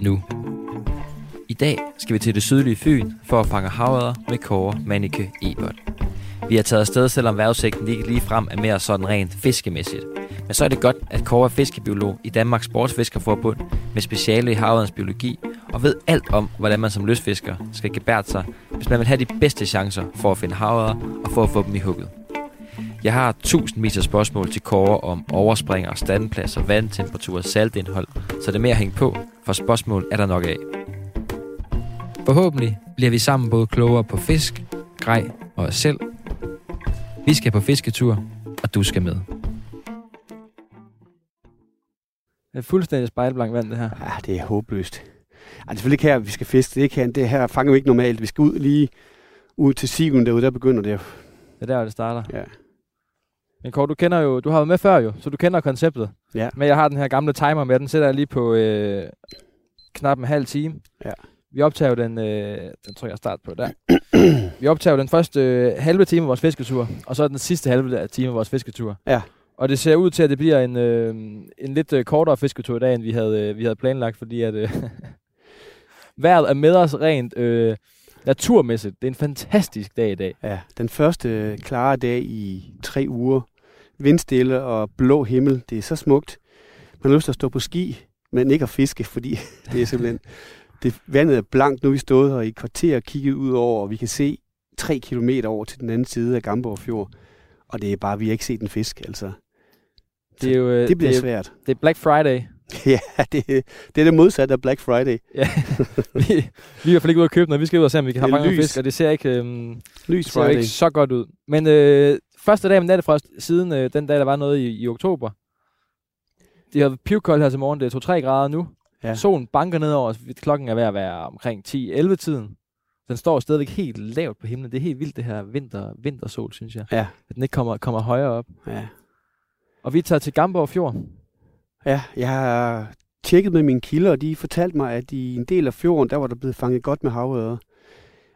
nu. I dag skal vi til det sydlige Fyn for at fange havøder med Kåre Manike Ebert. Vi har taget afsted, selvom vejrudsigten ikke lige frem er mere sådan rent fiskemæssigt. Men så er det godt, at Kåre er fiskebiolog i Danmarks Sportsfiskerforbund med speciale i havørens biologi og ved alt om, hvordan man som løsfisker skal gebære sig, hvis man vil have de bedste chancer for at finde havørder og for at få dem i hugget. Jeg har tusindvis af spørgsmål til Kåre om overspringer, standpladser, vandtemperatur og saltindhold, så det er mere at hænge på, for spørgsmål er der nok af. Forhåbentlig bliver vi sammen både klogere på fisk, grej og os selv. Vi skal på fisketur, og du skal med. Det er fuldstændig spejlblank vand, det her. Ja, det er håbløst. Ej, det er selvfølgelig ikke her, vi skal fiske. Det, er ikke her. det her fanger vi ikke normalt. Vi skal ud lige ud til Sigun derude, der begynder det. Det er der, det starter. Ja. Men Kåre, du kender jo, du har været med før jo, så du kender konceptet. Ja. Men jeg har den her gamle timer med, den sætter jeg lige på øh, knap en halv time. Ja. Vi optager jo den, øh, den tror jeg start på der. vi optager jo den første øh, halve time af vores fisketur, og så den sidste halve time af vores fisketur. Ja. Og det ser ud til, at det bliver en, øh, en lidt øh, kortere fisketur i dag, end vi havde, øh, vi havde planlagt, fordi at øh, vejret er med os rent øh, naturmæssigt. Det er en fantastisk dag i dag. Ja, den første klare dag i tre uger. Vindstille og blå himmel. Det er så smukt. Man har lyst til at stå på ski, men ikke at fiske, fordi det er simpelthen... Det, vandet er blankt. Nu er vi stået her i kvarter og kigget ud over, og vi kan se tre kilometer over til den anden side af Gamborg Fjord. Og det er bare, vi har ikke set en fisk, altså. Det, er jo, øh, Det bliver det, er- svært. Det er Black Friday. Ja, det, det er det modsatte af Black Friday. Ja, vi, vi er i hvert fald ikke ude at købe noget. Vi skal ud og se, om vi kan have lys. fisk, og det ser ikke, øhm, Lys det ser Friday. ikke så godt ud. Men øh, første dag med nattefrost, siden øh, den dag, der var noget i, i oktober. Det har pivkoldt her til morgen. Det er 2-3 grader nu. Ja. Solen banker ned over os. Klokken er ved at være omkring 10-11 tiden. Den står stadigvæk helt lavt på himlen. Det er helt vildt, det her vinter, vintersol, synes jeg. Ja, At den ikke kommer, kommer højere op. ja. Og vi tager til Gamborg Fjord. Ja, jeg har tjekket med mine kilder, og de fortalte mig, at i en del af fjorden, der var der blevet fanget godt med havørder.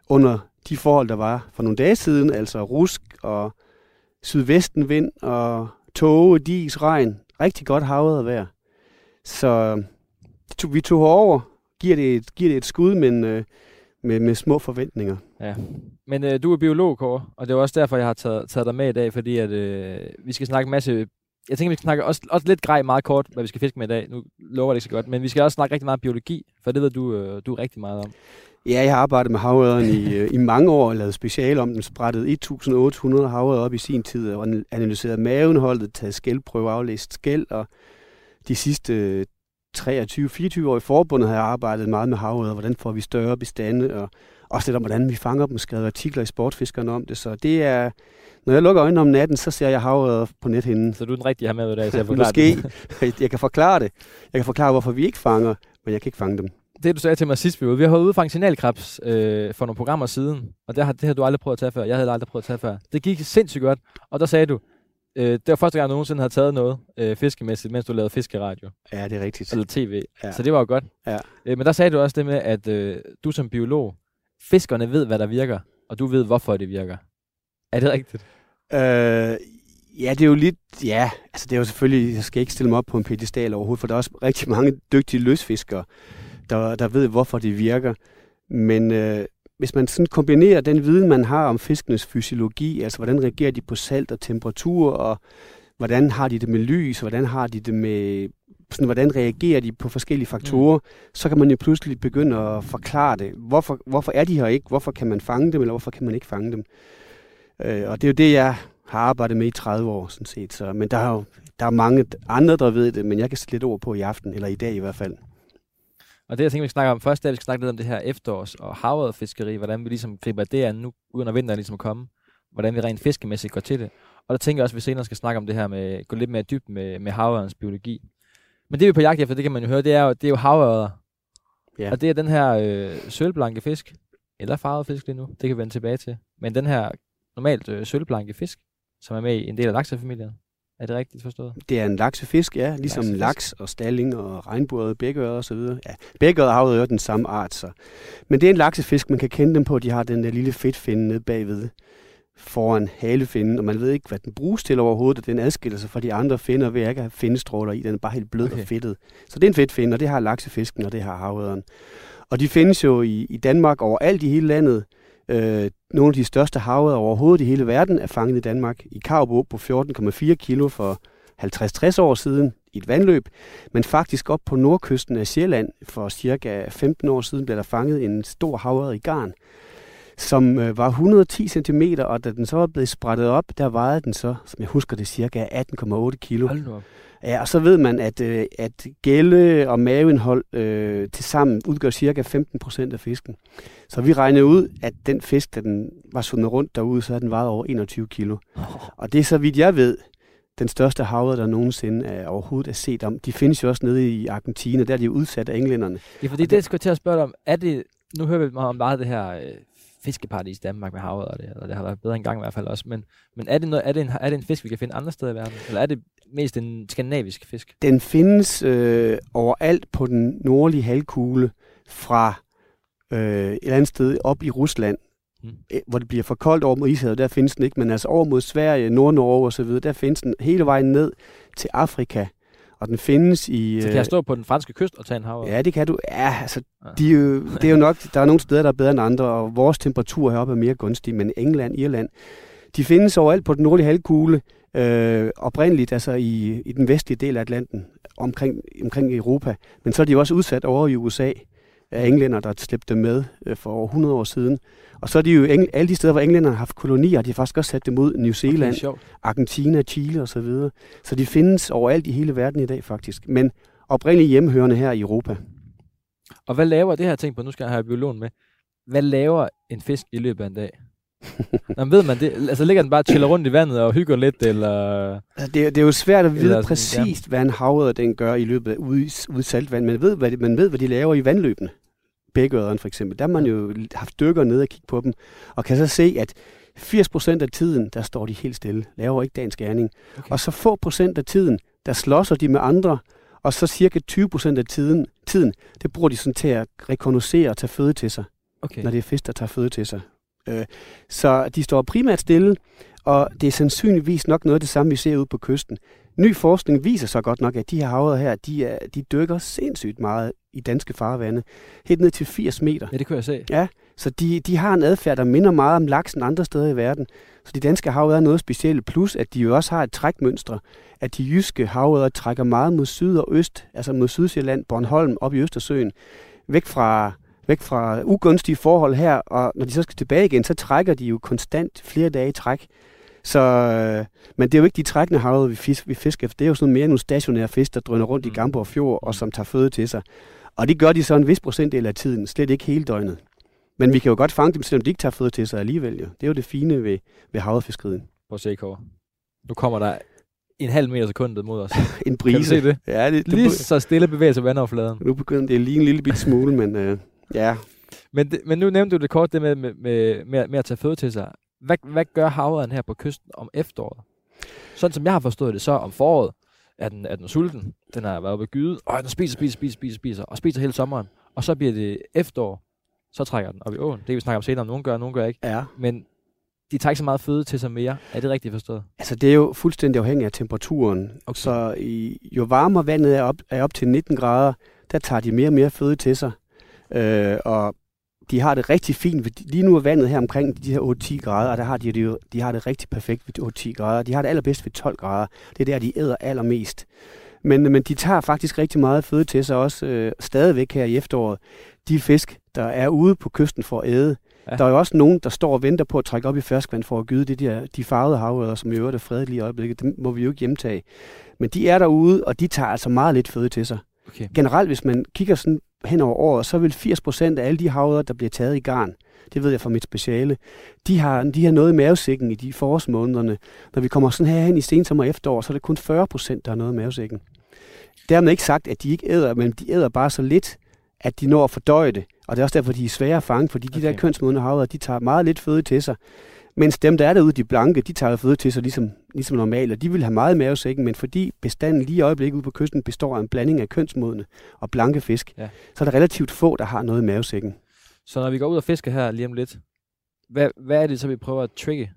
Under de forhold, der var for nogle dage siden, altså rusk og sydvestenvind og tåge, dis, regn. Rigtig godt havørdervejr. Så det vi tog over, giver det et, giver det et skud, men øh, med, med små forventninger. Ja. Men øh, du er biolog, Kåre, og det er også derfor, jeg har taget, taget dig med i dag, fordi at, øh, vi skal snakke en masse... Jeg tænker, vi skal snakke også, også lidt grej meget kort, hvad vi skal fiske med i dag. Nu lover jeg det ikke så godt, men vi skal også snakke rigtig meget biologi, for det ved du, øh, du rigtig meget om. Ja, jeg har arbejdet med havørderne i, øh, i mange år og lavet speciale om dem, sprættet 1800 havørder op i sin tid og analyseret maveindholdet, taget skældprøver, aflæst skæld, og de sidste 23-24 år i forbundet har jeg arbejdet meget med havørder, hvordan får vi større bestande, og også lidt om, hvordan vi fanger dem, skrevet artikler i Sportfiskerne om det, så det er, når jeg lukker øjnene om natten, så ser jeg havørder på nethinden. Så du er den rigtige her med i dag, så jeg forklarer Måske. Jeg kan forklare det. Jeg kan forklare, hvorfor vi ikke fanger, men jeg kan ikke fange dem. Det, du sagde til mig sidst, vi var vi har været ude fange signalkrebs øh, for nogle programmer siden, og det har, det har du aldrig prøvet at tage før. Jeg havde aldrig prøvet at tage før. Det gik sindssygt godt, og der sagde du, øh, det var første gang, du nogensinde havde taget noget øh, fiskemæssigt, mens du lavede fiskeradio, Ja, det er rigtigt. eller tv. Ja. Ja. Så det var jo godt. Ja. Øh, men der sagde du også det med, at øh, du som biolog, fiskerne ved, hvad der virker, og du ved, hvorfor det virker. Er det rigtigt? Øh, ja, det er jo lidt... Ja, altså det er jo selvfølgelig... Jeg skal ikke stille mig op på en pedestal overhovedet, for der er også rigtig mange dygtige løsfiskere, der, der ved, hvorfor det virker. Men øh, hvis man sådan kombinerer den viden, man har om fiskenes fysiologi, altså hvordan reagerer de på salt og temperatur, og hvordan har de det med lys, og hvordan har de det med sådan, hvordan reagerer de på forskellige faktorer, mm. så kan man jo pludselig begynde at forklare det. Hvorfor, hvorfor er de her ikke? Hvorfor kan man fange dem, eller hvorfor kan man ikke fange dem? Øh, og det er jo det, jeg har arbejdet med i 30 år, sådan set. Så, men der er jo der er mange andre, der ved det, men jeg kan sætte lidt ord på i aften, eller i dag i hvert fald. Og det, jeg tænker, vi skal snakke om først, det er, at vi skal snakke lidt om det her efterårs- og havredfiskeri, hvordan vi ligesom griber det an nu, uden at vinteren ligesom er kommet. Hvordan vi rent fiskemæssigt går til det. Og der tænker jeg også, at vi senere skal snakke om det her med, gå lidt mere dybt med, med havørens biologi. Men det vi er på jagt efter, det kan man jo høre, det er jo, det er jo havørder. Ja. Og det er den her øh, sølvblanke fisk, eller farvede fisk lige nu, det kan vi vende tilbage til. Men den her normalt øh, sølvblanke fisk, som er med i en del af laksefamilien. Er det rigtigt forstået? Det er en laksefisk, ja, ligesom Laksefisk. laks og stalling og regnburet, bækkeøret og så videre. Ja, bækkeøret har jo den samme art, så. Men det er en laksefisk, man kan kende dem på, de har den der lille fedtfinde nede bagved foran halefinden, og man ved ikke, hvad den bruges til overhovedet, og den adskiller sig fra de andre finder ved at ikke have findestråler i. Den er bare helt blød. Okay. og fedtet. Så det er en fedtfinde, og det har laksefisken, og det har havøderen. Og de findes jo i, i Danmark overalt i hele landet. Øh, nogle af de største havøder overhovedet i hele verden er fanget i Danmark. I Karbo på 14,4 kilo for 50-60 år siden i et vandløb, men faktisk op på nordkysten af Sjælland for cirka 15 år siden blev der fanget en stor havør i garn, som øh, var 110 cm, og da den så var blevet sprættet op, der vejede den så, som jeg husker det, cirka 18,8 kilo. Hold nu op. Ja, og så ved man, at, øh, at gælde og maveindhold øh, til sammen udgør cirka 15 procent af fisken. Så vi regnede ud, at den fisk, da den var sundet rundt derude, så havde den vejet over 21 kilo. Og det er så vidt jeg ved, den største havre, der nogensinde er, overhovedet er set om. De findes jo også nede i Argentina, der er de udsat af englænderne. Ja, fordi det, jeg skulle til at spørge dig om, er det, nu hører vi meget om meget det her øh, fiskeparadis i Danmark med havet, og det, og det har været bedre engang i hvert fald også, men, men er, det noget, er, det en, er det en fisk, vi kan finde andre steder i verden? Eller er det mest en skandinavisk fisk? Den findes øh, overalt på den nordlige halvkugle fra øh, et eller andet sted op i Rusland, Mm. mm. hvor det bliver for koldt over mod Ishavet, der findes den ikke, men altså over mod Sverige, Nord-Norge osv., der findes den hele vejen ned til Afrika, og den findes i... Så kan jeg stå på den franske kyst og tage en havet? Ja, det kan du. Ja, altså, Ja. de er jo, det er jo nok, der er nogle steder, der er bedre end andre, og vores temperatur heroppe er mere gunstig, men England, Irland, de findes overalt på den nordlige halvkugle, øh, oprindeligt altså i, i den vestlige del af Atlanten, omkring, omkring Europa, men så er de jo også udsat over i USA af englænder, der slæbte dem med øh, for over 100 år siden. Og så er de jo eng- alle de steder, hvor englænderne har haft kolonier, de har faktisk også sat dem ud New Zealand, Okay. Argentina, Chile osv. Så, videre. så de findes overalt i hele verden i dag faktisk, men oprindeligt hjemmehørende her i Europa. Og hvad laver, det her ting på, nu skal jeg have biologen med, hvad laver en fisk i løbet af en dag? Nå, ved man det? Altså ligger den bare og chiller rundt i vandet og hygger lidt, eller... Altså, det, er- det er jo svært at Eller vide sådan, præcist, hvad en havøder den gør i løbet af ude, ude saltvand. Man ved, hvad de, man ved, hvad de laver i vandløbene. Bækøderen for eksempel. Der har man jo haft dykker nede og kigge på dem, og kan så se, at 80% af tiden, der står de helt stille, laver ikke dagens gerning. Okay. Og så få procent af tiden, der slåsser de med andre, og så cirka 20% af tiden, tiden, det bruger de sådan til at rekognosere og tage føde til sig Okay. når det er fisk, der tager føde til sig. Øh, så de står primært stille, og det er sandsynligvis nok noget af det samme, vi ser ude på kysten. Ny forskning viser så godt nok, at de her havre her, de, er, de dykker sindssygt meget i danske farvande. Helt ned til 80 meter. Ja, det kunne jeg se. Så de, de har en adfærd, der minder meget om laksen andre steder i verden. Så de danske havøder er noget specielt, plus at de jo også har et trækmønster, at de jyske havøder trækker meget mod syd og øst, altså mod Sydsjælland, Bornholm, op i Østersøen, væk fra, væk fra ugunstige forhold her, og når de så skal tilbage igen, så trækker de jo konstant flere dage i træk. Så, øh, men det er jo ikke de trækkende havøder, vi, fisk, vi fisker efter. Det er jo sådan mere nogle stationære fisk, der drøner rundt Mm. i Gamborg Fjord, og som tager føde til sig. Og det gør de så en vis procentdel af tiden, slet ikke hele døgnet. Men vi kan jo godt fange dem, selvom de ikke tager føde til sig alligevel. Jo. Det er jo det fine ved, ved havrefiskeriet. Prøv at se, Kåre. Nu kommer der en halv meter sekundet mod os. En Kan du brise. se det? Ja, det, Lige det, så stille bevæger sig vandoverfladen. nu begynder det lige en lille bit smule, men øh, ja. Men, det, men nu nævnte du det kort, det med, med, med, med, med at tage føde til sig. Hvad, hvad gør havren her på kysten om efteråret? Sådan som jeg har forstået det, så om foråret er den, er den sulten. Den har været oppe i gyde, og den spiser, spiser, spiser, spiser, spiser, og spiser hele sommeren. Og så bliver det efterår, så trækker den op i åen. Det vi snakke om senere, om nogen gør, nogen gør ikke. ja. Men de tager ikke så meget føde til sig mere. Er det rigtigt forstået? Altså, det er jo fuldstændig afhængigt af temperaturen. Okay. Så i, jo varmere vandet er op, er op til 19 grader, der tager de mere og mere føde til sig. Øh, og de har det rigtig fint. Lige nu er vandet her omkring de her 8-10 grader, og der har de, jo, de har det rigtig perfekt ved 8-10 grader. De har det allerbedst ved 12 grader. Det er der, de æder allermest. Men, men de tager faktisk rigtig meget føde til sig også øh, stadigvæk her i efteråret. De fisk, der er ude på kysten for at æde. Ja. Der er jo også nogen, der står og venter på at trække op i ferskvand for at gyde det der, de farvede havørder, som i øvrigt er fredelige i øjeblikket. Dem må vi jo ikke hjemtage. Men de er derude, og de tager altså meget lidt føde til sig. Okay. Generelt, hvis man kigger sådan hen over året, så vil 80% af alle de havørder, der bliver taget i garn, det ved jeg fra mit speciale, de har, de har noget i mavesækken i de forårsmånederne. Når vi kommer sådan her hen i sensommer og efterår, så er det kun 40%, der har noget i mavesækken. Dermed ikke sagt, at de ikke æder, men de æder bare så lidt, at de når at fordøje det. Og det er også derfor, de er svære at fange, fordi de Okay. der kønsmodne havørreder, de tager meget lidt føde til sig. Mens dem, der er derude, de blanke, de tager føde til sig ligesom, ligesom normalt, og de vil have meget mavesækken, men fordi bestanden lige i øjeblikket ude på kysten består af en blanding af kønsmodne og blanke fisk, Ja. så er der relativt få, der har noget i mavesækken. Så når vi går ud og fisker her lige om lidt, hvad, hvad er det så, vi prøver at trigge?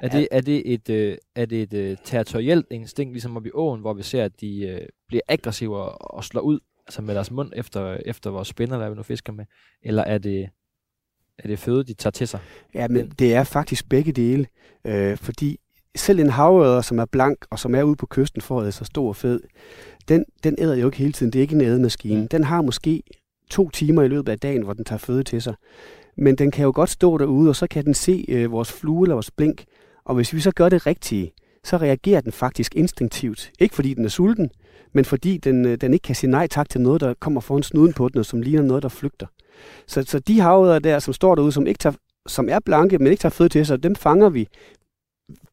Er Ja. det, er det et, øh, er det et øh, territorielt instinkt, ligesom oppe i åen, hvor vi ser, at de øh, bliver aggressive og, og slår ud altså med deres mund efter, efter vores spænder, der vi nu fisker med? Eller er det, er det føde, de tager til sig? Ja, men det er faktisk begge dele, øh, fordi selv en havørder, som er blank og som er ude på kysten for at æde så stor og fed, den, den æder jo ikke hele tiden. Det er ikke en ædemaskine. Mm. Den har måske to timer i løbet af dagen, hvor den tager føde til sig. Men den kan jo godt stå derude, og så kan den se øh, vores flue eller vores blink. Og hvis vi så gør det rigtige, så reagerer den faktisk instinktivt. Ikke fordi den er sulten, men fordi den, øh, den ikke kan sige nej tak til noget, der kommer foran snuden på den, og som ligner noget, der flygter. Så, så de havørder der, som står derude, som, ikke tager, som er blanke, men ikke tager føde til sig, dem fanger vi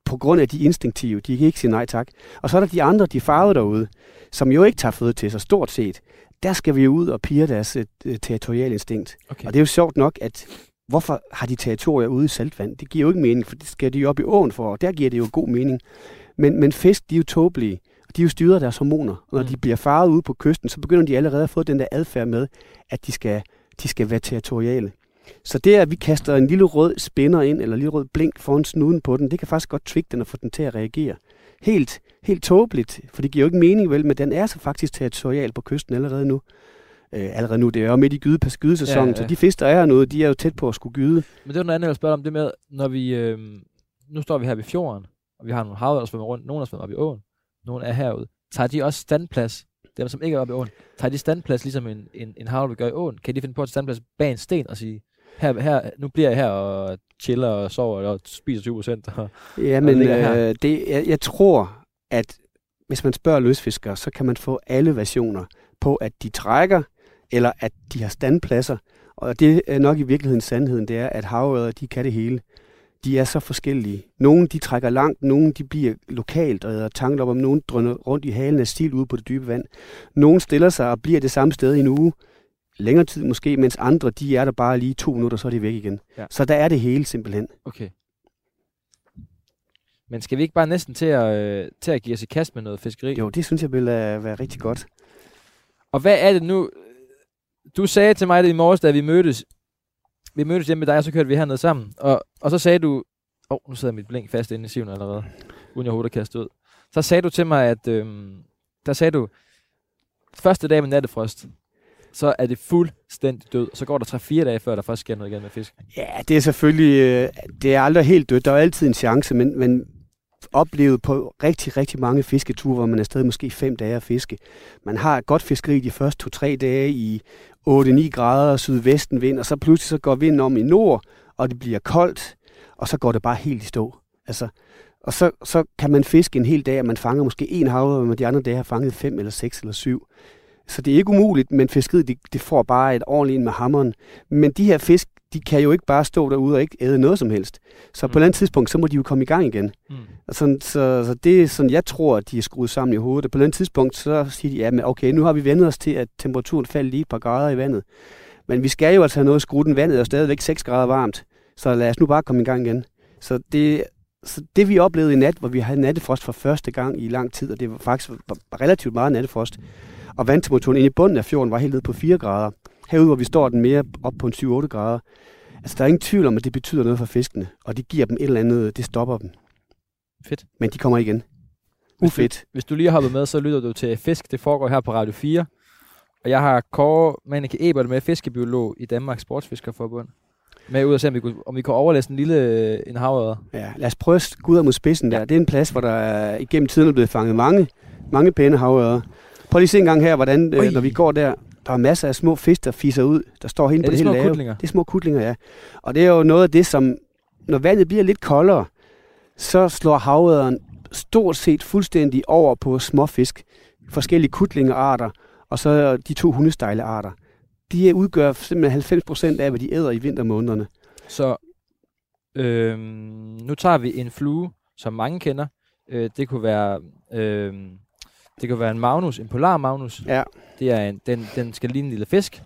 på grund af de instinktive. De kan ikke sige nej tak. Og så er der de andre, de farvede derude, som jo ikke tager føde til sig, stort set. Der skal vi ud og pire deres øh, territoriale instinkt. Okay. Og det er jo sjovt nok, at hvorfor har de territorier ude i saltvand? Det giver jo ikke mening, for det skal de jo op i åen for, og der giver det jo god mening. Men, men fisk, de er jo tåbelige, og de er jo styret af deres hormoner. Og når Mm. de bliver farvet ude på kysten, så begynder de allerede at få den der adfærd med, at de skal, de skal være territoriale. Så det, at vi kaster en lille rød spinner ind, eller en lille rød blink foran snuden på den, det kan faktisk godt trigge den og få den til at reagere. Helt, helt tåbeligt, for det giver jo ikke mening, vel, men den er så faktisk territorial på kysten allerede nu. Øh, allerede nu, det er jo midt i gyde, gydesæsonen, Ja, ja, ja. så de fisk, der er hernede, de er jo tæt på at skulle gyde. Men det var noget andet, jeg ville spørge om, det med, når vi, øh, nu står vi her ved fjorden, og vi har nogle havet, der svømmer rundt, nogle der svømmer op i åen, nogle er herude. Tager de også standplads, dem som ikke er oppe i åen, tager de standplads ligesom en, en, en havl vil gøre i åen? Kan de finde på at standplads bag en sten og sige, her, her, nu bliver jeg her og chiller og sover og spiser 20 procent? Ja, men øh, det, jeg, jeg tror, at hvis man spørger løsfiskere, så kan man få alle versioner på, at de trækker, eller at de har standpladser. Og det er nok i virkeligheden sandheden, det er, at havørder, de kan det hele. De er så forskellige. Nogle de trækker langt, nogle de bliver lokalt og æder tangt op, om nogle drønner rundt i halen af stil ude på det dybe vand. Nogle stiller sig og bliver det samme sted i en uge, længere tid måske, mens andre de er der bare lige to minutter, så er de væk igen. Ja. Så der er det hele simpelthen. Okay. Men skal vi ikke bare næsten til at, øh, til at give os i kast med noget fiskeri? Jo, det synes jeg vil uh, være rigtig godt. Og hvad er det nu? Du sagde til mig det i morges, da vi mødtes. Vi mødtes hjemme med dig, og så kørte vi herned sammen. Og, og så sagde du... Åh, oh, nu sidder mit blink fast inde i siven allerede. Uden jeg overhovedet at kaste ud. Så sagde du til mig, at... Øhm, der sagde du... Første dag med nattefrost, så er det fuldstændig død. Så går der 3-4 dage, før der først sker noget igen med fisk. Ja, det er selvfølgelig, øh, det er aldrig helt dødt. Der er altid en chance, men, men oplevet på rigtig, rigtig mange fisketure, hvor man er stadig måske fem dage at fiske. Man har et godt fiskeri de første to-tre dage i 8-9 grader sydvesten vind, og så pludselig så går vinden om i nord, og det bliver koldt, og så går det bare helt i stå. Altså, og så, så kan man fiske en hel dag, og man fanger måske en havre, men de andre dage har fanget fem eller seks eller syv. Så det er ikke umuligt, men fiskeriet det, det får bare et ordentligt ind med hammeren. Men de her fisk, de kan jo ikke bare stå derude og ikke æde noget som helst. Så på Mm. et eller andet tidspunkt, så må de jo komme i gang igen. Mm. Sådan, så, så det er sådan, jeg tror, at de er skruet sammen i hovedet. Og på et eller andet tidspunkt, så siger de, ja, men okay, nu har vi vendt os til, at temperaturen falder lige et par grader i vandet. Men vi skal jo altså have noget skruet den vandet, er stadigvæk 6 grader varmt. Så lad os nu bare komme i gang igen. Så det, så det vi oplevede i nat, hvor vi havde nattefrost for første gang i lang tid, og det var faktisk relativt meget nattefrost, og vandtemperaturen inde i bunden af fjorden var helt nede på 4 grader. Herude, hvor vi står den mere op på en 7-8 grader. Altså, der er ingen tvivl om, at det betyder noget for fiskene, og det giver dem et eller andet, det stopper dem. Fedt. Men de kommer igen. Hvis du- Ufedt. Hvis du lige har hoppet med, så lytter du til Fisk. Det foregår her på Radio 4. Og jeg har Kåre Manneke Ebert med, fiskebiolog i Danmarks Sportsfiskerforbund. Med ud og se, om vi kunne, om vi kunne overlæse en lille øh, en havørred. Ja, lad os prøve at gå ud mod spidsen der. Det er en plads, hvor der er, igennem tiden er blevet fanget mange, mange pæne havørder. Prøv lige at se en gang her, hvordan, øh, når vi går der, der er masser af små fisk, der fiser ud. Der står helt Er på det det hele lave. kutlinger? Det er små kutlinger, ja. Og det er jo noget af det, som, når vandet bliver lidt koldere, så slår havøderen stort set fuldstændig over på småfisk. Forskellige kutlingearter, og så de to hundestejlearter. De udgør simpelthen 90 procent af, hvad de æder i vintermånederne. Så øhm, nu tager vi en flue, som mange kender. Øh, det kunne være øhm, det kunne være en magnus, en polar magnus. Ja. Det er en, den, den skal ligne en lille fisk.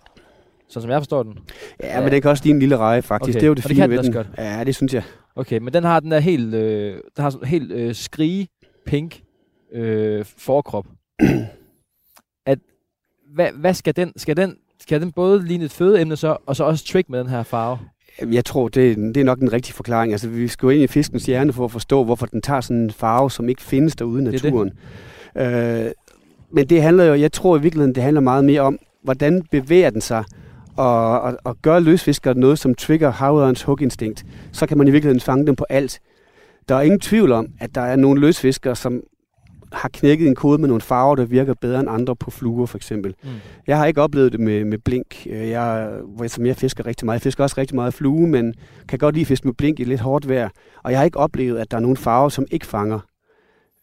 Sådan som jeg forstår den. Ja, men den kan også ligne en lille reje, faktisk. Okay, Det er jo det og det fine kan ved den godt. Ja, det synes jeg. Okay, men den har den der helt, øh, den har sådan helt øh, skrige pink øh, forkrop. at, hvad, hvad skal den, skal den, skal den både ligne et fødeemne så, og så også trick med den her farve? Jeg tror, det, det er nok den rigtige forklaring. Altså, vi skal jo ind i fiskens hjerne for at forstå, hvorfor den tager sådan en farve, som ikke findes derude i Det er det. Øh, men det handler jo, jeg tror i virkeligheden, det handler meget mere om, hvordan bevæger den sig, og, og, og gør løsfisker noget, som trigger havørens huginstinkt, så kan man i virkeligheden fange dem på alt. Der er ingen tvivl om, at der er nogle løsfiskere, som har knækket en kode med nogle farver, der virker bedre end andre på fluer, for eksempel. Mm. Jeg har ikke oplevet det med, med blink, øh, jeg, hvor jeg, som jeg fisker rigtig meget. Jeg fisker også rigtig meget flue, men kan godt lide at fiske med blink i lidt hårdt vejr. Og jeg har ikke oplevet, at der er nogle farver, som ikke fanger.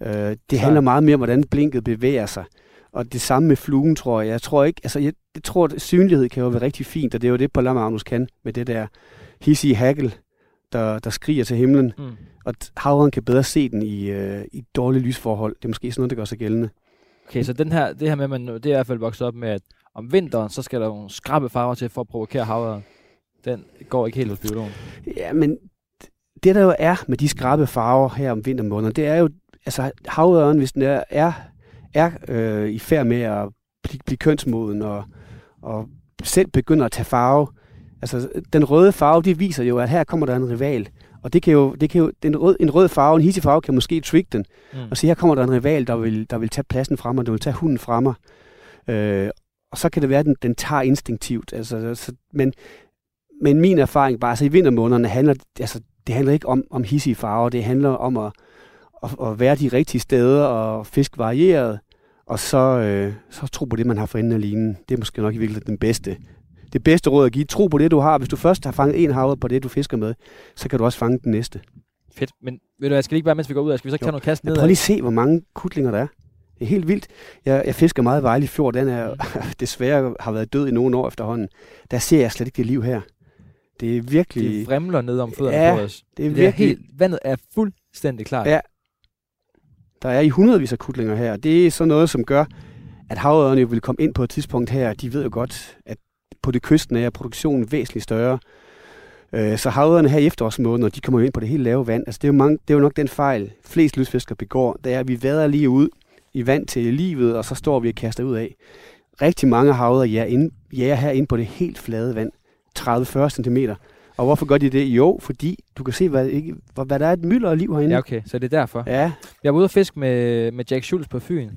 Øh, det handler meget mere om, hvordan blinket bevæger sig. Og det samme med fluen, tror jeg. Jeg tror ikke, altså jeg, jeg tror, at synlighed kan jo være rigtig fint, og det er jo det, Polarmagnus kan med det der hissige hagel, der, der skriger til himlen. Mm. Og havren kan bedre se den i, øh, i dårlige lysforhold. Det er måske sådan noget, der gør sig gældende. Okay, så den her, det her med, man, det er i hvert fald vokset op med, at om vinteren, så skal der nogle skrappe farver til for at provokere havøren. Den går ikke helt hos biologen. Ja, men det der jo er med de skrabe farver her om vintermåneden, det er jo, altså havørren, hvis den er, er, er øh, i færd med at blive, blive kønsmoden og, og selv begynder at tage farve, altså den røde farve, det viser jo, at her kommer der en rival. Og det kan jo, det kan jo den rød, en rød farve, en hissig farve, kan måske trick den. Mm. Og så her kommer der en rival, der vil, der vil tage pladsen fra mig, der vil tage hunden fra mig. Øh, og så kan det være, at den, den tager instinktivt. Altså, så, men, men min erfaring bare, altså i vintermånederne handler, altså, det handler ikke om, om hissige farver, det handler om at, at, at være de rigtige steder og fisk varieret, og så, øh, så tro på det, man har for enden af linen. Det er måske nok i virkeligheden den bedste. Det bedste råd at give. Tro på det, du har. Hvis du først har fanget en havre på det, du fisker med, så kan du også fange den næste. Fedt. Men ved du hvad, skal ikke bare, mens vi går ud skal vi så ikke Jo. tage noget kast Jeg ned? prøver lige se, hvor mange kutlinger der er. Det er helt vildt. Jeg, jeg fisker meget Vejle Fjord. Den er desværre har været død i nogle år efterhånden. Der ser jeg slet ikke det liv her. Det er virkelig... De vrimler ned om fødderne Ja, på os. det er Det er virkelig... helt, vandet er fuldstændig klart. Ja. Der er i hundredvis af kutlinger her. Det er sådan noget, som gør, at havøderne jo vil komme ind på et tidspunkt her. De ved jo godt, at på det kysten er produktionen væsentligt større. Øh, så havøderne her i efterårsmåneden, når de kommer jo ind på det helt lave vand, altså det er jo, mange, det er jo nok den fejl, flest lystfiskere begår, det er, at vi vader lige ud i vand til livet, og så står vi og kaster ud af. Rigtig mange havøder jager, ind, jager her ind på det helt flade vand, 30-40 cm. Og hvorfor gør de det? Jo, fordi du kan se, hvad, ikke, hvad, der er et mylder af liv herinde. Ja, okay. Så det er derfor. ja Jeg var ude og fiske med, med Jack Schultz på Fyn.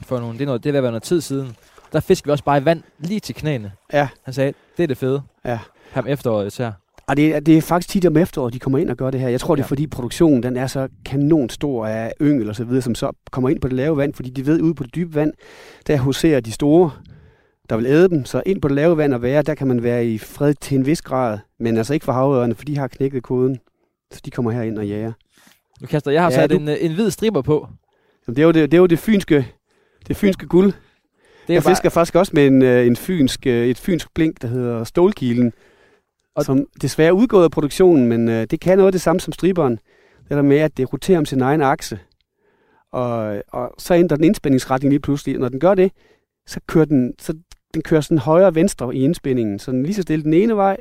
For nogle, det, er noget, det er ved at være noget tid siden. Der fiskede vi også bare i vand lige til knæene. Ja. Han sagde, det er det fede. Ja. Ham efteråret især. Og det, er- det er faktisk tit om efteråret, de kommer ind og gør det her. Jeg tror, det er Ja. fordi produktionen den er så kanon stor af yngel og så videre, som så kommer ind på det lave vand, fordi de ved, ude på det dybe vand, der huserer de store, der vil æde dem. Så ind på det lave vand og være, der kan man være i fred til en vis grad, men altså ikke for havørerne, for de har knækket koden. Så de kommer her ind og jager. Nu kaster jeg har Ja, sat du- en, øh, en hvid striber på. Jamen, det er jo det, det, er jo det fynske, det fynske guld. Det er Jeg fisker faktisk også med en, øh, en fynsk, øh, et fynsk blink, der hedder Stålkilen, Og- som desværre er udgået af produktionen, men øh, det kan noget af det samme som striberen. Det der med, at det roterer om sin egen akse. Og, og så ændrer den indspændingsretning lige pludselig. Når den gør det, så kører den, så den kører sådan højre og venstre i indspændingen. Så den lige så stille den ene vej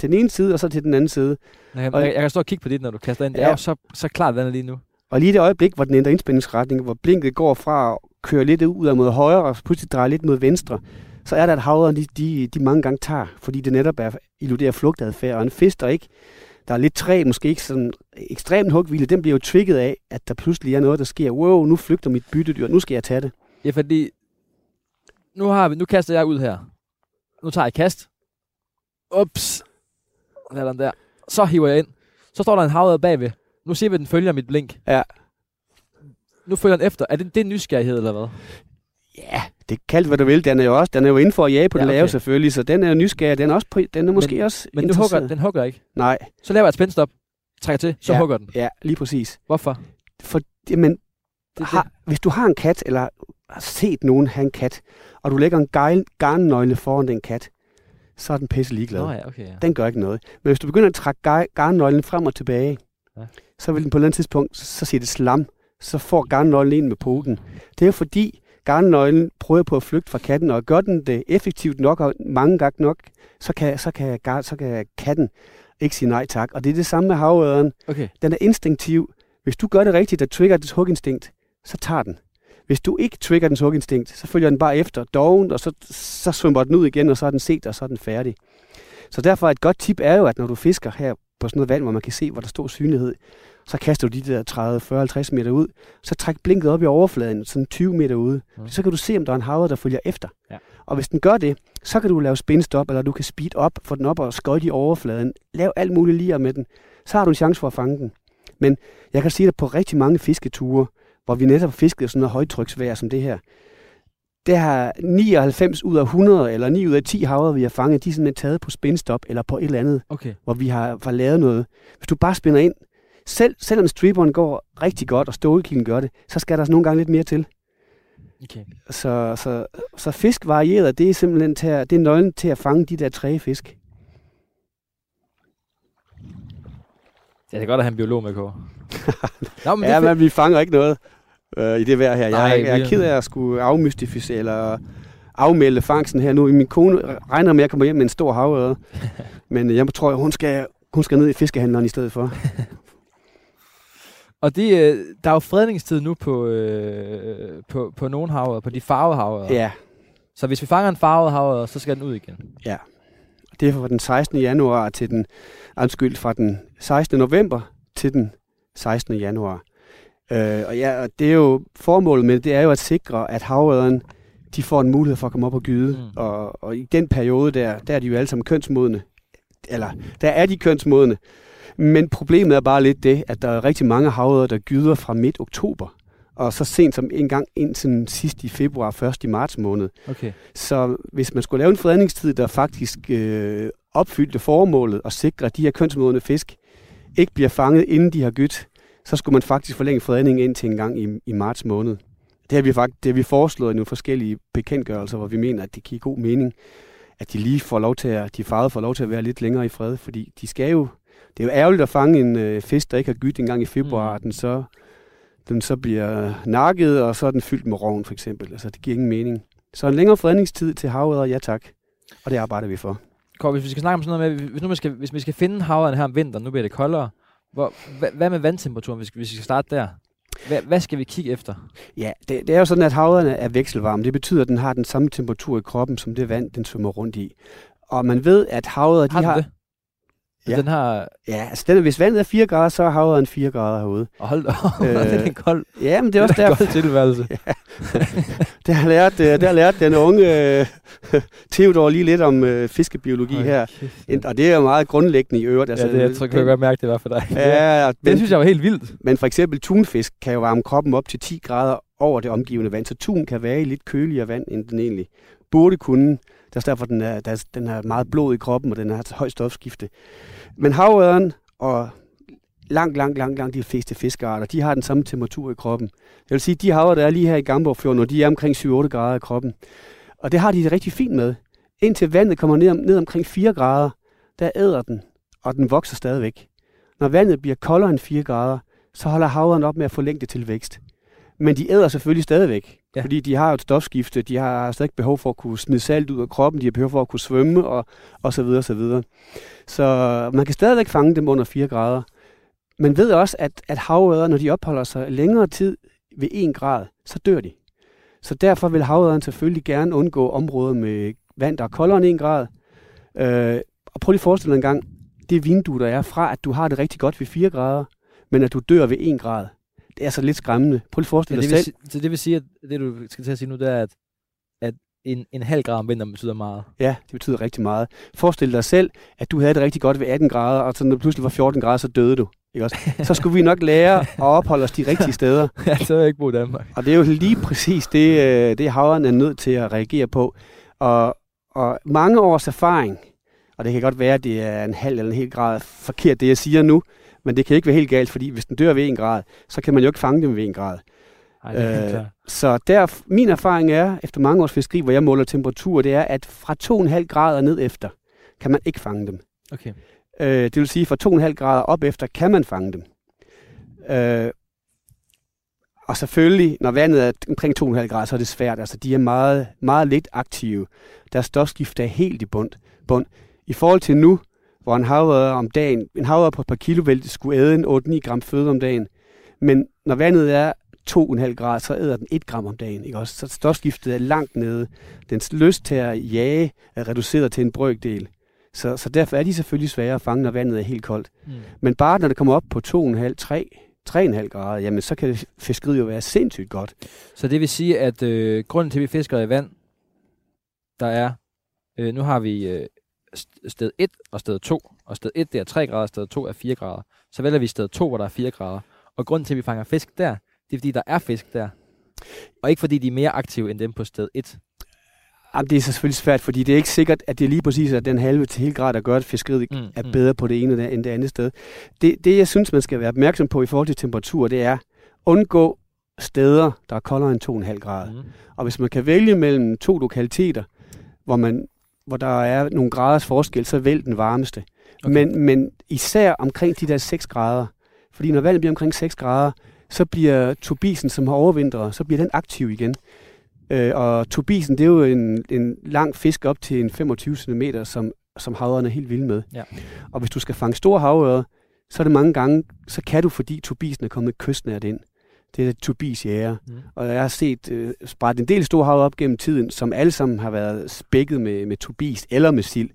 til den ene side, og så til den anden side. Jeg, jeg, og- jeg kan stå og kigge på det, når du kaster ind. Det Ja. er jo så, så klart vandet lige nu. Og lige det øjeblik, hvor den ændrer indspændingsretning, hvor blinket går fra at køre lidt ud af mod højre, og pludselig drejer lidt mod venstre, så er der, at havren de, de, de mange gange tager, fordi det netop er illuderer flugtadfærd. Og en fisk, der ikke der er lidt træ, måske ikke sådan ekstremt hugvile, den bliver jo trigget af, at der pludselig er noget, der sker. Wow, nu flygter mit byttedyr, nu skal jeg tage det. Ja, fordi nu, har vi, nu kaster jeg ud her. Nu tager jeg kast. Ups. Sådan der. Så hiver jeg ind. Så står der en havet bagved. Nu siger vi, at den følger mit blink. Ja. Nu følger den efter. Er det, det er nysgerrighed, eller hvad? Ja, det kald hvad du vil. Den er jo også, den er jo inden for at jage på Ja, det okay. lave selvfølgelig, så den er jo nysgerrig. Den er, også på, den er måske Men- også Men den hugger, den hugger ikke. Nej, Så laver jeg et spændstop. Trækker til. Så Ja. hugger den. ja, lige præcis. Hvorfor? For, jamen, Det, har, hvis du har en kat, eller har set nogen have en kat, og du lægger en garnnøgle foran den kat, så er den pisse ligeglad. Nå ja, okay. Ja. Den gør ikke noget. Men hvis du begynder at trække gar- garnnøglen frem og tilbage, Ja. så vil den på et eller andet tidspunkt, så siger det slam, så får garnnøglen en med poten. Det er jo fordi, garnnøglen prøver på at flygte fra katten, og gør den det effektivt nok og mange gange nok, så kan, så kan, gar, så kan katten ikke sige nej tak. Og det er det samme med havøren. Okay. Den er instinktiv. Hvis du gør det rigtigt, der trigger dets huginstinkt, så tager den. Hvis du ikke trigger dens huginstinkt, så følger den bare efter doven, og så, så svømmer den ud igen, og så er den set, og så er den færdig. Så derfor et godt tip er jo, at når du fisker her på sådan noget vand, hvor man kan se, hvor der står synlighed, så kaster du de der 30, 40, 50 meter ud, så træk blinket op i overfladen, sådan 20 meter ude. Mm. Så kan du se, om der er en haver, der følger efter. Ja. Og hvis den gør det, så kan du lave spinstop, eller du kan speed op, få den op og skøjte i overfladen. Lav alt muligt lige med den. Så har du en chance for at fange den. Men jeg kan sige, at på rigtig mange fisketure, hvor vi netop fiskede sådan noget højtryksvejr som det her, det har 99 ud af 100, eller 9 ud af 10 havre, vi har fanget, de er simpelthen taget på spinstop, eller på et eller andet, Okay. hvor vi har, har lavet noget. Hvis du bare spænder ind, selv, selvom stripperen går rigtig godt, og stålkilden gør det, så skal der nogle gange lidt mere til. okay. Så, så, så fisk varieret, det er simpelthen til at, det er nøglen til at fange de der træge fisk. Ja, det er godt at have en biolog med, Kåre. Nå, men ja, det men vi fanger ikke noget øh, i det vejr her. Jeg, jeg er ked af at skulle afmystificere eller afmelde fangsten her nu. Min kone regner med, at jeg kommer hjem med en stor havørred. men jeg tror, hun skal, hun skal ned i fiskehandleren i stedet for. Og de, øh, der er jo fredningstid nu på, øh, på, på nogle havre, på de farvede havre. Ja, Så hvis vi fanger en farvet havre, så skal den ud igen. det er fra den 16. januar til den, undskyld, fra den 16. november til den 16. januar. Øh, og ja, og det er jo formålet med det, det er jo at sikre, at havøderen, de får en mulighed for at komme op og gyde. Mm. Og, og i den periode der, der er de jo alle sammen kønsmodne. Eller, der er de kønsmodne. Men problemet er bare lidt det, at der er rigtig mange havøder, der gyder fra midt oktober. Og så sent som en gang indtil sidst i februar, først i marts måned. Okay. Så hvis man skulle lave en fredningstid, der faktisk øh, opfyldte formålet og sikre, at de her kønsmodne fisk ikke bliver fanget, inden de har gydt, så skulle man faktisk forlænge fredningen ind til en gang i, i marts måned. Det har vi faktisk det har vi foreslået i nogle forskellige bekendtgørelser, hvor vi mener, at det giver god mening, at de lige får lov til at, de farvede får lov til at være lidt længere i fred, fordi de skal jo, det er jo ærgerligt at fange en øh, fisk, der ikke har gydt en gang i februar, Mm. den så den så bliver nakket, og så er den fyldt med roven for eksempel. Altså, det giver ingen mening. Så en længere fredningstid til havet, ja tak. Og det arbejder vi for. Kåre, hvis vi skal snakke om sådan noget med, hvis, nu man skal, hvis vi skal finde havren her om vinteren, nu bliver det koldere, hvor, hvad, hvad med vandtemperaturen, hvis, hvis vi skal starte der? Hvad, hvad skal vi kigge efter? Ja, det, det er jo sådan, at havet er vekselvarm. Det betyder, at den har den samme temperatur i kroppen, som det vand, den svømmer rundt i. Og man ved, at havet, de Har den har... det? Ja. Den har... Ja, altså den, hvis vandet er 4 grader, så er havet 4 grader herude. Og hold da Øh, det er en kold, Ja, men det er også derfor, kold tilværelse. det har lært, øh, det har lært den unge øh, Theodor lige lidt om øh, fiskebiologi Hold her. kæft, Og det er jo meget grundlæggende i øvrigt. Altså, ja, det, jeg tror, kan jeg godt mærke, det var for dig. Ja, det men, synes jeg var helt vildt. men for eksempel tunfisk kan jo varme kroppen op til 10 grader over det omgivende vand, så tun kan være i lidt køligere vand, end den egentlig burde kunne. Det er derfor, den er, der, den er meget blod i kroppen, og den har et højt stofskifte. Men havøren og langt, langt, langt, langt de fleste fiskearter, de har den samme temperatur i kroppen. Jeg vil sige, de havre, der er lige her i Gamborgfjorden, og de er omkring 7-8 grader i kroppen. Og det har de det rigtig fint med. Indtil vandet kommer ned, om, ned omkring 4 grader, der æder den, og den vokser stadigvæk. Når vandet bliver koldere end 4 grader, så holder havren op med at få længde til vækst. Men de æder selvfølgelig stadigvæk, Ja. fordi de har jo et stofskifte, de har stadig behov for at kunne smide salt ud af kroppen, de har behov for at kunne svømme, og, og så videre, så videre. Så man kan stadigvæk fange dem under 4 grader. Man ved også, at, at havøder, når de opholder sig længere tid ved 1 grad, så dør de. Så derfor vil havøderen selvfølgelig gerne undgå områder med vand, der er koldere end 1 grad. Øh, og prøv lige at forestille dig en gang, det vindue, der er fra, at du har det rigtig godt ved 4 grader, men at du dør ved 1 grad. Det er så lidt skræmmende. Prøv lige at forestille dig vil, selv. si- så det vil sige, at det du skal til at sige nu, det er, at, at en, en halv grad om vinteren betyder meget. Ja, det betyder rigtig meget. Forestil dig selv, at du havde det rigtig godt ved 18 grader, og så når det pludselig var 14 grader, så døde du. Ikke også? Så skulle vi nok lære at opholde os de rigtige steder. ja, så vil jeg ikke bo i Danmark. Og det er jo lige præcis det, øh, det havren er nødt til at reagere på. Og, og mange års erfaring, og det kan godt være, at det er en halv eller en hel grad forkert, det jeg siger nu, men det kan ikke være helt galt, fordi hvis den dør ved en grad, så kan man jo ikke fange dem ved en grad. Ej, det er Øh. Så der, min erfaring er, efter mange års fiskeri, hvor jeg måler temperatur, det er, at fra 2,5 grader ned efter, kan man ikke fange dem. Okay. Øh, det vil sige, fra 2,5 grader op efter, kan man fange dem. Øh, Og selvfølgelig, når vandet er omkring 2,5 grader, så er det svært. Altså, de er meget, meget lidt aktive. Deres stofskifte er helt i bund. bund. I forhold til nu, hvor en havørred om dagen, en havørred på et par kilo vælte skulle æde en 8-9 gram føde om dagen. Men når vandet er 2,5 grader, så æder den 1 gram om dagen. Ikke? Også, så stofskiftet er langt nede. Dens lyst til at jage er reduceret til en brøkdel. Så, så derfor er de selvfølgelig svære at fange, når vandet er helt koldt. Mm. Men bare når det kommer op på 2,5, 3, 3,5 grader, jamen så kan fiskeriet jo være sindssygt godt. Så det vil sige, at øh, grunden til, at vi fisker i vand, der er, øh, nu har vi øh, sted 1 og sted 2, og sted 1 det er 3 grader, og sted 2 er 4 grader. Så vælger vi sted 2, hvor der er 4 grader. Og grunden til, at vi fanger fisk der, det er fordi, der er fisk der. Og ikke fordi, de er mere aktive end dem på sted 1. Jamen, det er så selvfølgelig svært, fordi det er ikke sikkert, at det lige præcis er den halve til hele grad, der gør, at fiskeriet mm, er mm. bedre på det ene end det andet sted. Det, det, jeg synes, man skal være opmærksom på i forhold til temperatur, det er undgå steder, der er koldere end 2,5 grader. Mm. Og hvis man kan vælge mellem to lokaliteter, hvor, man, hvor der er nogle graders forskel, så vælg den varmeste. Okay. Men, men især omkring de der 6 grader. Fordi når vandet bliver omkring 6 grader, så bliver turbisen, som har overvintret, så bliver den aktiv igen. Øh, og turbisen, det er jo en, en lang fisk op til en 25 cm, som, som havørerne er helt vilde med. Ja. Og hvis du skal fange store havører, så er det mange gange, så kan du, fordi turbisen er kommet kystnært ind. Det er turbis jæger. Mm. Og jeg har set øh, spredt en del store hav op gennem tiden, som alle sammen har været spækket med, med turbis eller med sild.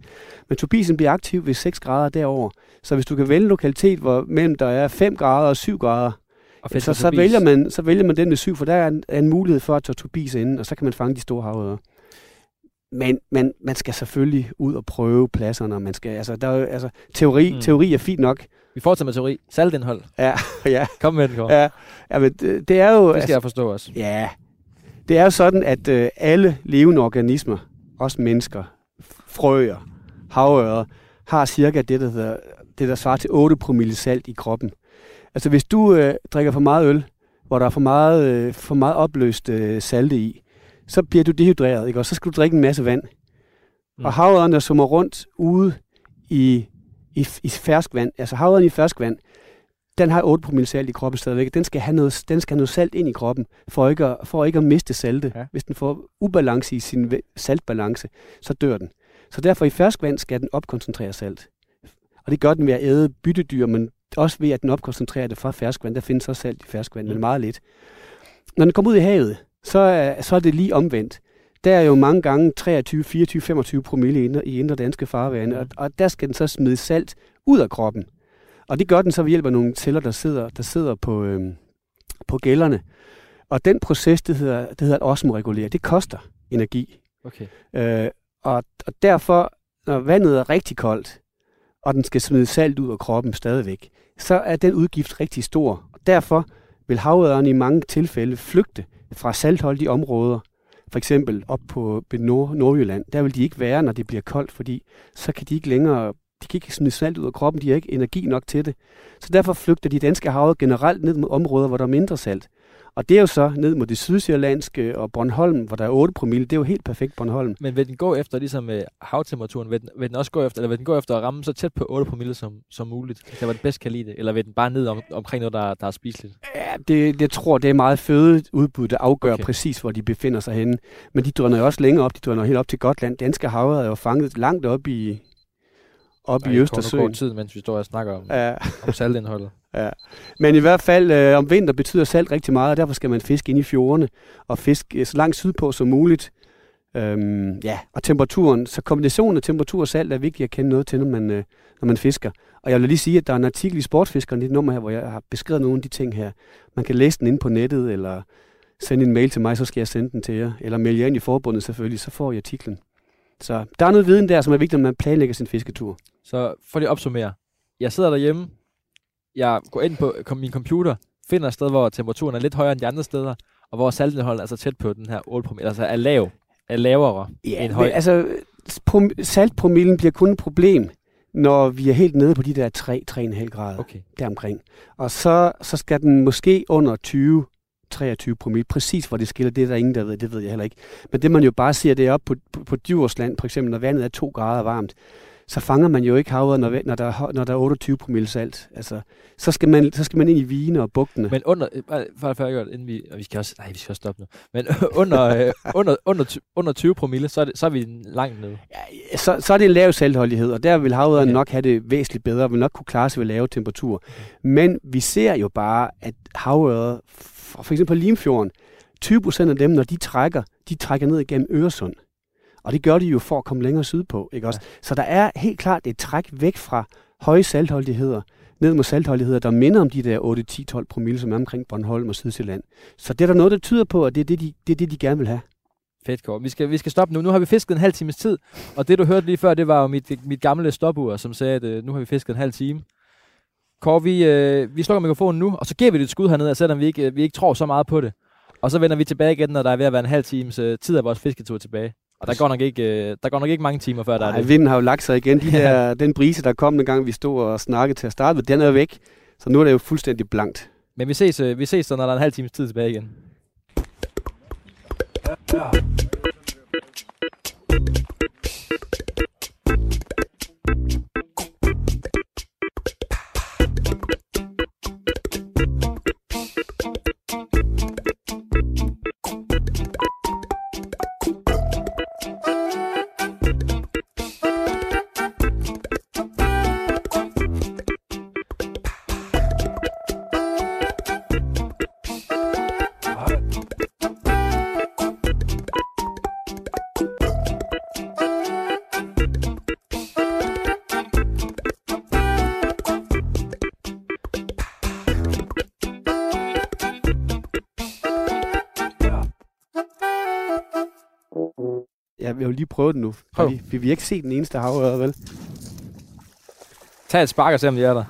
Men turbisen bliver aktiv ved 6 grader derover. Så hvis du kan vælge en lokalitet, hvor mellem der er 5 grader og 7 grader, og så, så, vælger man, så vælger man den med syv, for der er en, er en mulighed for at tage turbis ind, og så kan man fange de store havører. Men man, man skal selvfølgelig ud og prøve pladserne. Man skal, altså, der er, altså, teori, mm. teori er fint nok. Vi fortsætter med teori. Saltindhold. Ja, ja. Kom med den, Kåre. Ja, ja men det, det er jo... Det skal altså, jeg forstå også. Ja. Det er jo sådan, at øh, alle levende organismer, også mennesker, frøer, havører, har cirka det, der, hedder, det, der svarer til 8 promille salt i kroppen. Altså hvis du øh, drikker for meget øl, hvor der er for meget, øh, for meget opløst øh, salte i, så bliver du dehydreret, ikke? og så skal du drikke en masse vand. Mm. Og havøren, der summer rundt ude i, i, i ferskvand, altså havøren i ferskvand, den har 8 promille salt i kroppen stadigvæk. Den skal have noget, den skal have noget salt ind i kroppen, for ikke at, for ikke at miste salte. Ja. Hvis den får ubalance i sin saltbalance, så dør den. Så derfor i ferskvand skal den opkoncentrere salt. Og det gør den ved at æde byttedyr, men også ved, at den opkoncentrerer det fra ferskvand. Der findes også salt i ferskvand, mm. men meget lidt. Når den kommer ud i havet, så er, så er det lige omvendt. Der er jo mange gange 23, 24, 25 promille i indre, i indre danske farvande, og, og der skal den så smide salt ud af kroppen. Og det gør den så ved hjælp af nogle celler, der sidder, der sidder på, øhm, på gælderne. Og den proces, det hedder, det hedder at osmoregulere, det koster energi. Okay. Øh, og, og derfor, når vandet er rigtig koldt, og den skal smide salt ud af kroppen stadigvæk, så er den udgift rigtig stor. Og derfor vil havøderne i mange tilfælde flygte fra saltholdige områder, for eksempel op på Nord Nordjylland. Der vil de ikke være, når det bliver koldt, fordi så kan de ikke længere de kan ikke smide salt ud af kroppen, de har ikke energi nok til det. Så derfor flygter de danske havet generelt ned mod områder, hvor der er mindre salt. Og det er jo så ned mod det sydsjællandske og Bornholm, hvor der er 8 promille. Det er jo helt perfekt Bornholm. Men vil den gå efter ligesom uh, havtemperaturen? Vil den, vil den også gå efter, eller vil den gå efter at ramme så tæt på 8 promille som, som muligt, det var det bedst kan lide det? Eller vil den bare ned om, omkring noget, der, der er spiseligt? Ja, det, det tror det er meget fødeudbud, der afgør okay. præcis, hvor de befinder sig henne. Men de drønner jo også længere op. De drønner helt op til Gotland. Danske havet er jo fanget langt op i, op i Østersøen. Det tid, mens vi står og snakker om, ja. om saltindholdet. Ja. Men i hvert fald øh, om vinter betyder salt rigtig meget, og derfor skal man fiske ind i fjordene og fiske så langt sydpå som muligt. Øhm, ja, og temperaturen, så kombinationen af temperatur og salt er vigtigt at kende noget til, når man, øh, når man fisker. Og jeg vil lige sige, at der er en artikel i Sportsfiskeren, det nummer her, hvor jeg har beskrevet nogle af de ting her. Man kan læse den ind på nettet, eller sende en mail til mig, så skal jeg sende den til jer. Eller melde jer ind i forbundet selvfølgelig, så får I artiklen. Så der er noget viden der, som er vigtigt, når man planlægger sin fisketur. Så for lige at opsummere. Jeg sidder derhjemme, jeg går ind på min computer, finder et sted, hvor temperaturen er lidt højere end de andre steder, og hvor saltindholdet er så tæt på den her 8 promille, altså er lav, er lavere ja, end høj. altså saltpromillen bliver kun et problem, når vi er helt nede på de der 3-3,5 grader okay. deromkring. Og så, så skal den måske under 20 23 promille. Præcis hvor det skiller, det er der ingen, der ved. Det ved jeg heller ikke. Men det man jo bare ser, det er op på, på, på Djursland, for eksempel, når vandet er 2 grader varmt så fanger man jo ikke havet, når, når, der, er, når der er 28 promille salt. Altså, så, skal man, så skal man ind i vine og bugtene. Men under, for, for, for, inden vi, og vi skal også, nej, vi skal også stoppe nu, men under, øh, under, under, under 20 promille, så er, det, så er vi langt nede. Ja, så, så er det en lav saltholdighed, og der vil havet okay. nok have det væsentligt bedre, vil nok kunne klare sig ved lave temperaturer. Okay. Men vi ser jo bare, at havøret, for eksempel på Limfjorden, 20 procent af dem, når de trækker, de trækker ned igennem Øresund. Og det gør de jo for at komme længere sydpå. Ikke også? Ja. Så der er helt klart et træk væk fra høje saltholdigheder, ned mod saltholdigheder, der minder om de der 8, 10, 12 promille, som er omkring Bornholm og Sydsjælland. Så det er der noget, der tyder på, at det er det, de, det, er det, de gerne vil have. Fedt, Kåre. Vi skal, vi skal stoppe nu. Nu har vi fisket en halv times tid, og det du hørte lige før, det var jo mit, mit gamle stopur, som sagde, at øh, nu har vi fisket en halv time. Kåre, vi, øh, vi slukker mikrofonen nu, og så giver vi det et skud hernede, selvom vi ikke, vi ikke tror så meget på det. Og så vender vi tilbage igen, når der er ved at være en halv times øh, tid af vores fisketur tilbage. Og der går nok ikke, øh, der går nok ikke mange timer før, der Ej, er det. vinden har jo lagt sig igen. De der, den brise, der kom en gang, vi stod og snakkede til at starte med, den er væk. Så nu er det jo fuldstændig blankt. Men vi ses, øh, vi ses så, når der er en halv times tid tilbage igen. Ja. Prøvet den nu. Prøv. Vi, vi, vi har ikke set den eneste havørred, vel? Tag et spark og se, om de er der.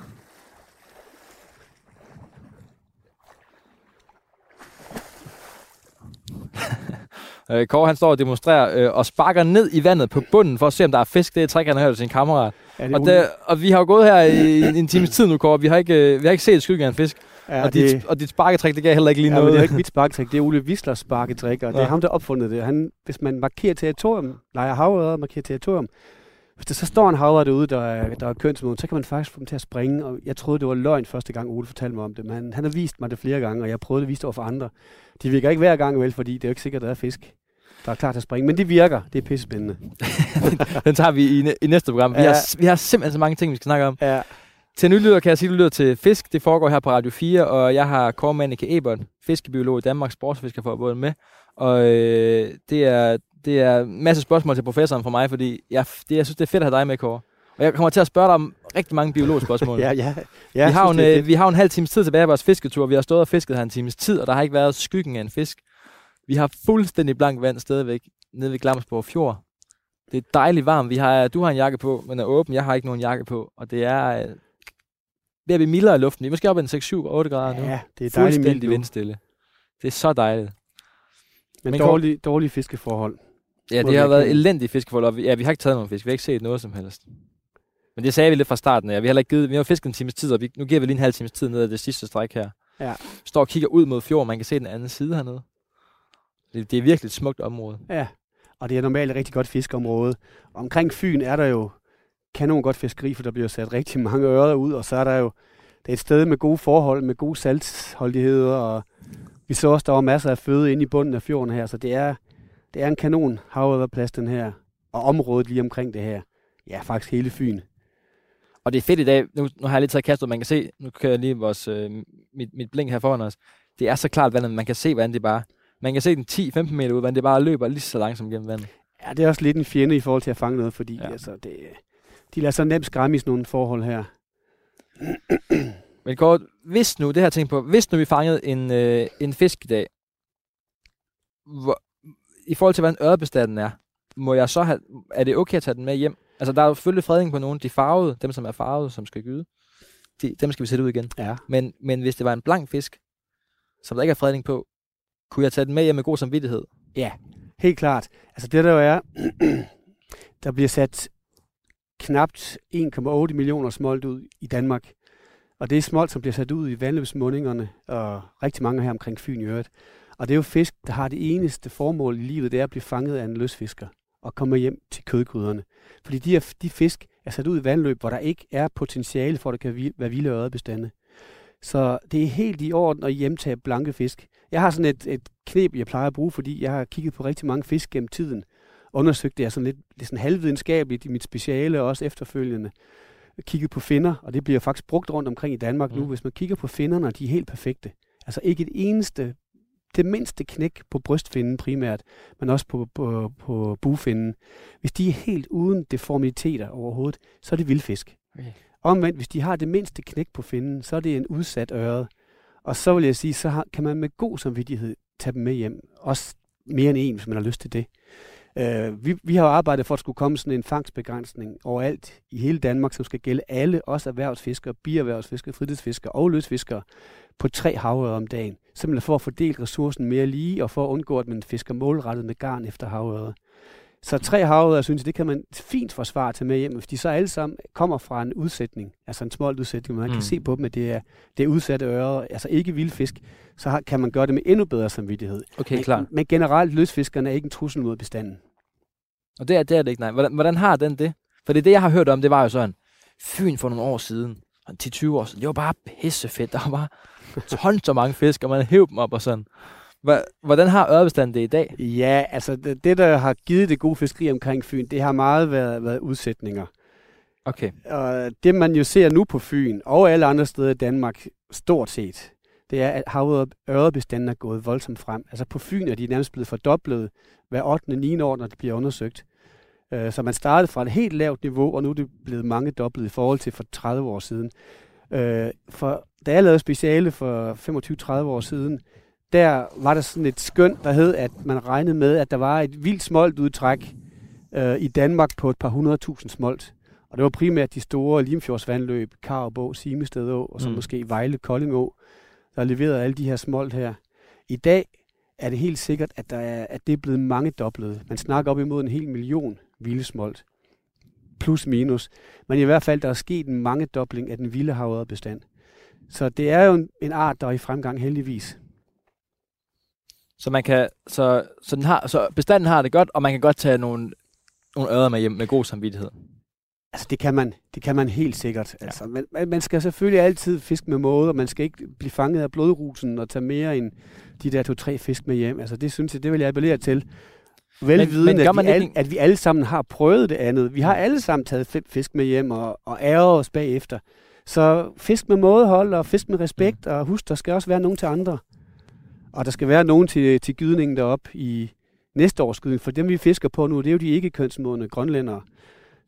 øh, Kåre han står og demonstrerer øh, og sparker ned i vandet på bunden for at se, om der er fisk. Det er et trick, han har hørt sin kammerat. og, der, og vi har jo gået her i en, en times tid nu, Kåre. Vi har ikke, øh, vi har ikke set skyggen af en fisk. Ja, og, det, dit, og dit sparketrik, det gav heller ikke lige ja, noget. det er ikke mit sparketrik, det er Ole Wislers sparketrik, og ja. det er ham, der opfundet det. Han, hvis man markerer territorium, leger havøret og markerer territorium, hvis der så står en havre derude, der er, der er kønsmoden, så kan man faktisk få dem til at springe. Og jeg troede, det var løgn første gang, Ole fortalte mig om det. Men han, han har vist mig det flere gange, og jeg prøvede det vist over for andre. De virker ikke hver gang vel, fordi det er jo ikke sikkert, at der er fisk der er klar til at springe. Men det virker. Det er pissespændende. den tager vi i, i næste program. Vi, ja. har, vi har simpelthen så mange ting, vi skal snakke om. Ja. Til nylyder kan jeg sige, at du lytter til Fisk. Det foregår her på Radio 4, og jeg har Kåre Manneke Ebert, fiskebiolog i Danmarks Sportsfiskerforbund med. Og øh, det, er, det er masse spørgsmål til professoren fra mig, fordi jeg, det, jeg synes, det er fedt at have dig med, Kåre. Og jeg kommer til at spørge dig om rigtig mange biologspørgsmål. ja, ja. ja vi, har synes, en, øh, vi har en halv times tid tilbage på vores fisketur. Vi har stået og fisket her en times tid, og der har ikke været skyggen af en fisk. Vi har fuldstændig blank vand stadigvæk nede ved Glamsborg Fjord. Det er dejligt varmt. Vi har, du har en jakke på, men er åben. Jeg har ikke nogen jakke på. Og det er øh, ved at blive mildere i luften. Vi er måske oppe en 6, 7, 8 grader nu. Ja, det er dejligt Fuldstændig vindstille. Det er så dejligt. Men, Men dårlige, dårlige fiskeforhold. Ja, det har været elendige fiskeforhold. Og vi, ja, vi har ikke taget nogen fisk. Vi har ikke set noget som helst. Men det sagde vi lidt fra starten. Ja. Vi har heller ikke givet, vi har fisket en times tid, og vi, nu giver vi lige en halv times tid ned af det sidste stræk her. Ja. Står og kigger ud mod fjorden. Man kan se den anden side hernede. Det, det er virkelig et smukt område. Ja, og det er normalt et rigtig godt fiskeområde. Omkring Fyn er der jo kanon godt fiskeri, for der bliver sat rigtig mange ører ud, og så er der jo det er et sted med gode forhold, med gode saltholdigheder, og vi så også, der var masser af føde inde i bunden af fjorden her, så det er, det er en kanon havøverplads, den her, og området lige omkring det her. Ja, faktisk hele Fyn. Og det er fedt i dag, nu, nu har jeg lige taget kastet, man kan se, nu kører jeg lige vores, øh, mit, mit blink her foran os. Det er så klart vandet, man kan se, hvordan det bare, man kan se den 10-15 meter ud, hvordan det bare løber lige så langsomt gennem vandet. Ja, det er også lidt en fjende i forhold til at fange noget, fordi ja. altså, det, de lader sig nemt skræmme i sådan nogle forhold her. Men godt, hvis nu, det her tænkt på, hvis nu vi fangede en, øh, en fisk i dag, hvor, i forhold til, hvordan ørebestanden er, må jeg så have, er det okay at tage den med hjem? Altså, der er jo selvfølgelig fredning på nogle, de farvede, dem som er farvede, som skal gyde, de, dem skal vi sætte ud igen. Ja. Men, men hvis det var en blank fisk, som der ikke er fredning på, kunne jeg tage den med hjem med god samvittighed? Ja, helt klart. Altså det der jo er, der bliver sat knapt 1,8 millioner smolt ud i Danmark. Og det er smolt, som bliver sat ud i vandløbsmundingerne, og rigtig mange her omkring Fyn i øvrigt. Og det er jo fisk, der har det eneste formål i livet, det er at blive fanget af en løsfisker. og komme hjem til kødgryderne. Fordi de, er, de fisk er sat ud i vandløb, hvor der ikke er potentiale for, at der kan være vilde ørebestande. Så det er helt i orden at hjemtage blanke fisk. Jeg har sådan et, et knep, jeg plejer at bruge, fordi jeg har kigget på rigtig mange fisk gennem tiden. Undersøgt det er sådan lidt er sådan halvvidenskabeligt i mit speciale, og også efterfølgende kigget på finder, og det bliver faktisk brugt rundt omkring i Danmark mm. nu. Hvis man kigger på finderne, de er helt perfekte. Altså ikke et eneste, det mindste knæk på brystfinden primært, men også på, på, på bufinden. Hvis de er helt uden deformiteter overhovedet, så er det vildfisk. Okay. Omvendt, hvis de har det mindste knæk på finden, så er det en udsat øret. Og så vil jeg sige, så har, kan man med god samvittighed tage dem med hjem. Også mere end en, hvis man har lyst til det. Øh, vi, vi har arbejdet for, at skulle komme sådan en fangstbegrænsning overalt i hele Danmark, som skal gælde alle, også erhvervsfiskere, bierhvervsfiskere, fritidsfiskere og løsfiskere, på tre havører om dagen. Simpelthen for at fordele ressourcen mere lige, og for at undgå, at man fisker målrettet med garn efter havører. Så tre havører, synes jeg, det kan man fint forsvare til med hjem, hvis de så alle sammen kommer fra en udsætning, altså en smålt udsætning, man mm. kan se på dem, at det er, det er udsatte ører, altså ikke vildfisk, så har, kan man gøre det med endnu bedre samvittighed. Okay, men, klar. Men generelt, løsfiskerne er ikke en trussel mod bestanden. Og det er, det er det ikke, nej. Hvordan, hvordan har den det? For det, det, jeg har hørt om, det var jo sådan, Fyn for nogle år siden, til 20 år siden, det var bare pissefedt. Der var bare tons så mange fisk, og man hævde dem op og sådan. Hvordan har ørebestanden det i dag? Ja, altså det, det, der har givet det gode fiskeri omkring Fyn, det har meget været, været udsætninger. Okay. Og det man jo ser nu på Fyn og alle andre steder i Danmark, stort set, det er, at ørebestanden er gået voldsomt frem. Altså på Fyn er de nærmest blevet fordoblet hver 8. 9. år, når det bliver undersøgt. Øh, så man startede fra et helt lavt niveau, og nu er det blevet mange dobbelt i forhold til for 30 år siden. Øh, for da jeg lavede speciale for 25-30 år siden, der var der sådan et skøn, der hed, at man regnede med, at der var et vildt smolt udtræk øh, i Danmark på et par hundredtusind smolt. Og det var primært de store Limfjordsvandløb, Karabå, Simested Å, og så mm. måske Vejle, Koldingå, der leverede alle de her smolt her. I dag er det helt sikkert, at, der er, at det er blevet mange doblet. Man snakker op imod en hel million vilde smolt. Plus minus. Men i hvert fald, der er sket en mange dobling af den vilde bestand. Så det er jo en, en art, der er i fremgang heldigvis. Så man kan, så, så, den har, så bestanden har det godt, og man kan godt tage nogle, nogle ører med hjem med god samvittighed. Altså, det kan man, det kan man helt sikkert. Ja. Altså, man, man skal selvfølgelig altid fiske med måde, og man skal ikke blive fanget af blodrusen og tage mere end de der to-tre fisk med hjem. Altså, det synes jeg, det vil jeg appellere til. Velviden, at, vi alle, at vi alle sammen har prøvet det andet. Vi har alle sammen taget fem fisk med hjem og, og ærer os bagefter. Så fisk med mådehold og fisk med respekt, mm. og husk, der skal også være nogen til andre. Og der skal være nogen til, til gydningen deroppe i næste års gydning. For dem, vi fisker på nu, det er jo de ikke kønsmodende grønlændere,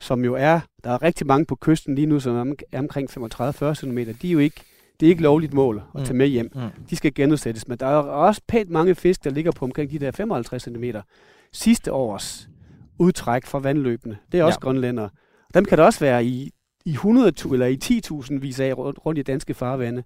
som jo er, der er rigtig mange på kysten lige nu, som er omkring 35-40 cm. De er jo ikke, det er ikke lovligt mål at tage mm. med hjem. Mm. De skal genudsættes. Men der er også pænt mange fisk, der ligger på omkring de der 55 cm. Sidste års udtræk fra vandløbene, det er også ja. grønlændere. Dem kan der også være i, i 100 eller i 10.000 vis af rundt, rundt i danske farvande.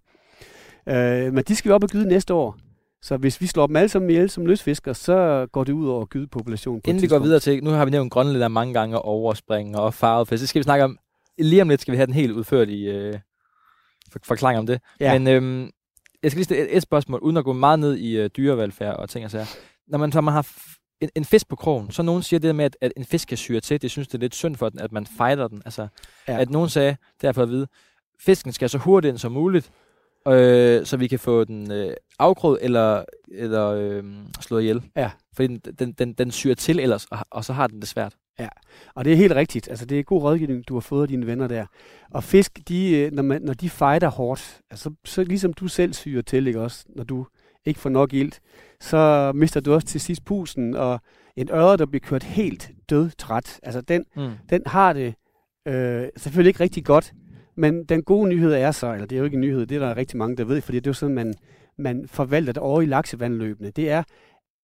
Øh, men de skal vi op og gyde næste år. Så hvis vi slår dem alle sammen ihjel som løsfisker, så går det ud over gydepopulationen. Inden vi går videre til, nu har vi nævnt grønlænder mange gange, overspring og farvet. Så skal vi snakke om, lige om lidt skal vi have den helt udførlige øh, forklaring om det. Ja. Men øhm, jeg skal lige stille et, et spørgsmål, uden at gå meget ned i øh, dyrevelfærd og ting og sager. Når man, så man har en, en fisk på krogen, så nogen siger det med, at, at en fisk kan syre til. Det synes, det er lidt synd for den, at man fejler den. Altså, ja. at nogen sagde, derfor at vide, fisken skal så hurtigt ind som muligt, øh, så vi kan få den øh, afkrået eller, eller øh, slået ihjel. Ja. Fordi den, den, den, den syrer til ellers, og, og så har den det svært. Ja, og det er helt rigtigt. Altså, det er god rådgivning, du har fået af dine venner der. Og fisk, de, øh, når, man, når de fighter hårdt, altså, så ligesom du selv syrer til, ikke også, når du ikke får nok ilt, så mister du også til sidst pusen, og en øre, der bliver kørt helt død træt, altså den, mm. den har det øh, selvfølgelig ikke rigtig godt, men den gode nyhed er så, eller det er jo ikke en nyhed, det er der rigtig mange, der ved, fordi det er jo sådan, man, man forvalter det over i laksevandløbene. Det er,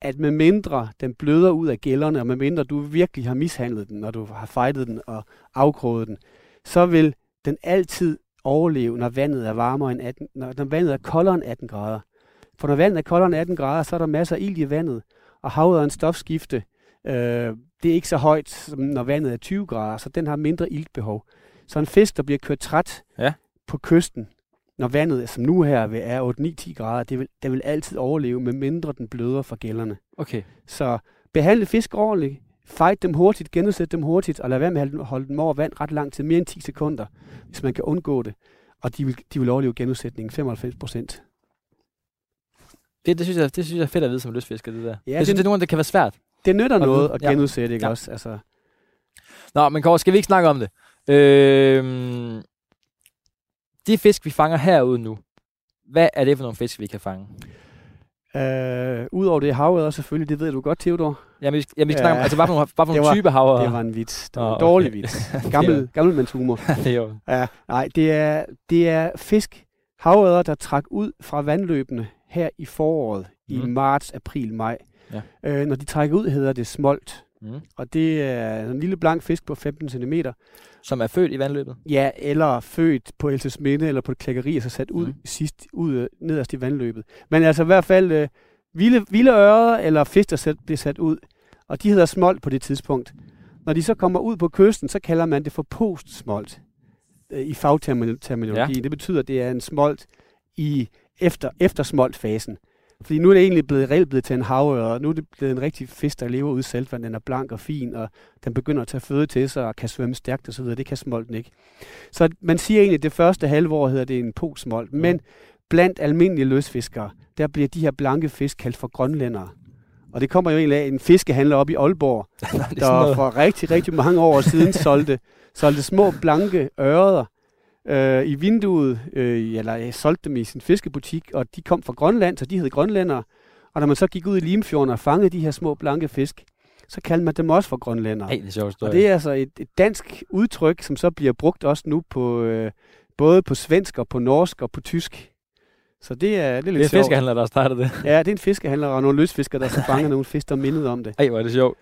at med mindre den bløder ud af gælderne, og med mindre du virkelig har mishandlet den, når du har fejtet den og afkroget den, så vil den altid overleve, når vandet er varmere end 18, når, når vandet er koldere end 18 grader. For når vandet er koldere end 18 grader, så er der masser af ild i vandet, og havet er en stofskifte. Øh, det er ikke så højt, som når vandet er 20 grader, så den har mindre iltbehov. Så en fisk, der bliver kørt træt ja. på kysten, når vandet, som nu her, er 8-9-10 grader, det vil, det vil altid overleve, med mindre den bløder fra gælderne. Okay. Så behandle fisk ordentligt, fight dem hurtigt, genudsæt dem hurtigt, og lad være med at holde dem over vand ret lang tid, mere end 10 sekunder, hvis man kan undgå det. Og de vil, de vil overleve genudsætningen 95 procent. Det, det, synes jeg, det synes jeg er fedt at vide som lystfisker, det der. Ja, jeg synes, det- det er nogle, det kan være svært. Det nytter Og noget at ja. genudsætte, ikke Ja. også? Altså, Nå, men Kåre, skal vi ikke snakke om det? Øhm, de fisk, vi fanger herude nu, hvad er det for nogle fisk, vi kan fange? øh, Udover det havet selvfølgelig, det ved du godt, Theodor. Jamen, vi, jamen, vi skal Ja. snakke om, altså, hvad for nogle, hvad for nogle var- type haver? Det var en vits. Det var Åh, en okay. dårlig vits. Gammel, gammelmandshumor. det er jo. Ja, nej, det er, det er fisk, havørder, der trak ud fra vandløbene her i foråret, mm. i Mhm. marts, april, maj. Ja. Øh, når de trækker ud, hedder det smolt. Mm. Og det er en lille blank fisk på 15 cm. Som er født i vandløbet. Ja, eller født på Elsesminde eller på et klækkeri, og så sat ud mm. sidst ud øh, nederst i vandløbet. Men altså i hvert fald øh, vilde, vilde ører eller fisk, der sat, bliver sat ud. Og de hedder smolt på det tidspunkt. Når de så kommer ud på kysten, så kalder man det for postsmolt øh, i fagterminologi. Ja. Det betyder, at det er en smolt i efter, efter smoltfasen. Fordi nu er det egentlig blevet, reelt blevet til en havøre, og nu er det blevet en rigtig fisk, der lever ude i saltvand. Den er blank og fin, og den begynder at tage føde til sig og kan svømme stærkt osv. Det kan smolten ikke. Så man siger egentlig, at det første halve år hedder det en postsmolt. Mm. Men blandt almindelige løsfiskere, der bliver de her blanke fisk kaldt for grønlændere. Og det kommer jo egentlig af en fiskehandler op i Aalborg, er der for rigtig, rigtig mange år siden solgte, solgte små blanke ørder øh, i vinduet, øh, eller øh, solgte dem i sin fiskebutik, og de kom fra Grønland, så de hed grønlændere. Og når man så gik ud i Limfjorden og fangede de her små blanke fisk, så kaldte man dem også for grønlændere. Ej, det er sjovt Og det er altså et, et dansk udtryk, som så bliver brugt også nu på øh, både på svensk og på norsk og på tysk. Så det er, det er det lidt er sjovt. fiskehandler, der har startet det. Ja, det er en fiskehandler og nogle løsfiskere, der så fanger nogle fisk, der mindede om det. Ej, hvor er det sjovt.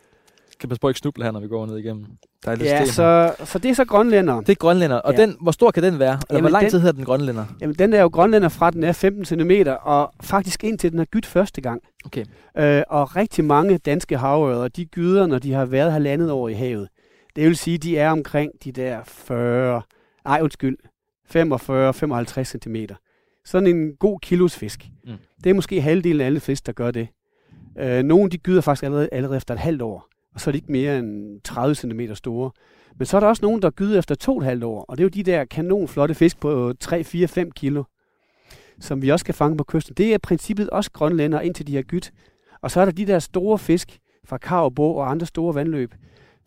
Kan passe på ikke snuble her, når vi går ned igennem. Der er lidt Ja, så, så det er så grønlænder. Det er grønlænder. Og Ja. den, hvor stor kan den være? Eller hvor Jamen, lang den- tid hedder den grønlænder? Jamen, den er jo grønlænder fra, den er 15 cm, og faktisk indtil den har gydt første gang. Okay. Øh, og rigtig mange danske havørder, de gyder, når de har været halvandet år i havet. Det vil sige, de er omkring de der 40, nej undskyld, 45-55 cm. Sådan en god kilos fisk. Mm. Det er måske halvdelen af alle fisk, der gør det. Øh, nogle de gyder faktisk allerede, allerede efter et halvt år, og så er de ikke mere end 30 cm store. Men så er der også nogen, der gyder efter to og et halvt år, og det er jo de der kanonflotte fisk på 3, 4, 5 kilo, som vi også kan fange på kysten. Det er i princippet også grønlænder, indtil de har gydt. Og så er der de der store fisk fra Kavbo og andre store vandløb,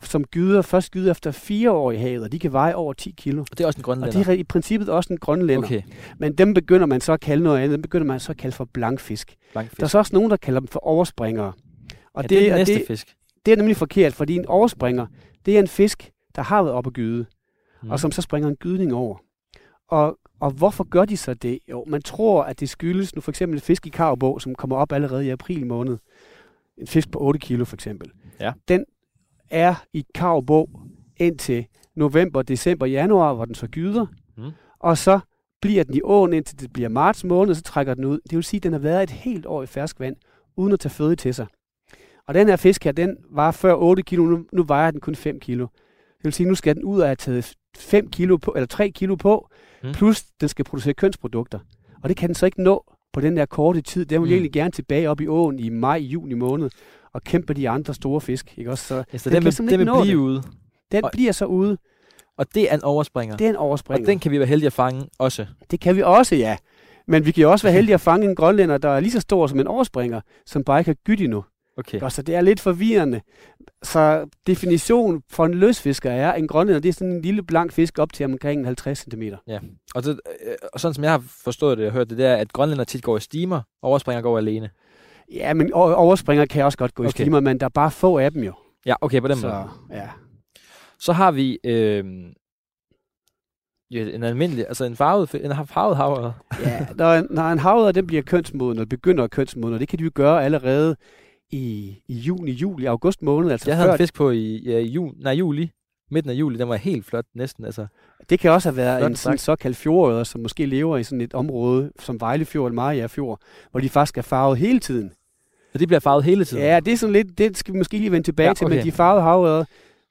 som gyder, først gyder efter fire år i havet, og de kan veje over 10 kilo. Og det er også en Og grønlænder. det er i princippet også en grønlænder. Okay, Men dem begynder man så at kalde noget andet. Dem begynder man så at kalde for blankfisk. blank fisk. Der er så også nogen, der kalder dem for overspringere. Og ja, det, er den og næste det, fisk. Det er nemlig forkert, fordi en overspringer, det er en fisk, der har været oppe at gyde, Mm. og som så springer en gydning over. Og, og hvorfor gør de så det? Jo, man tror, at det skyldes nu for eksempel en fisk i Kavbo, som kommer op allerede i april måned. En fisk på 8 kilo for eksempel. Ja. Den er i Kavbo indtil november, december, januar, hvor den så gyder. Mm. Og så bliver den i åen, indtil det bliver marts måned, så trækker den ud. Det vil sige, at den har været et helt år i ferskvand, uden at tage føde til sig. Og den her fisk her, den var før 8 kilo, nu, nu vejer den kun 5 kilo. Det vil sige, nu skal den ud og have taget 5 kilo på, eller 3 kilo på, Mm. plus den skal producere kønsprodukter. Og det kan den så ikke nå på den der korte tid. Den vil Mm. egentlig gerne tilbage op i åen i maj, juni måned, og kæmpe de andre store fisk. Ikke også? Så Ja, så den den, vil, den vil blive det. ude. den Og- bliver så ude. Og det er en overspringer. Det er en og overspringer. den kan vi være heldige at fange også. Det kan vi også, ja. Men vi kan jo også være heldige at fange en grønlænder, der er lige så stor som en overspringer, som bare ikke har gyt endnu. Okay. Og så det er lidt forvirrende. Så definition for en løsfisker er, en grønlænder det er sådan en lille blank fisk op til omkring 50 cm. Og, det, øh, og sådan som jeg har forstået det og hørt det, det er, at grønlænder tit går i stimer, og overspringer går alene. Ja, men overspringer kan også godt gå i Okay. stimer, men der er bare få af dem jo. Ja, okay, på den så, måde. ja. Så har vi øh, ja, en almindelig, altså en farvet, en farvet havre. ja når, når en havre den bliver kønsmoden, og begynder at kønsmoden, og det kan de jo gøre allerede i, i juni, juli, august måned. Altså Jeg havde før, en fisk på i ja, jul, nej, juli. Midten af juli, den var helt flot næsten. Altså. Det kan også have været Flot en sådan såkaldt fjordøder, som måske lever i sådan et område som Vejlefjord eller Mariafjord, hvor de faktisk er farvet hele tiden. Så de bliver farvet hele tiden. Ja, det er sådan lidt, det skal vi måske lige vende tilbage Ja, ja, til, okay. men de farvede havørder,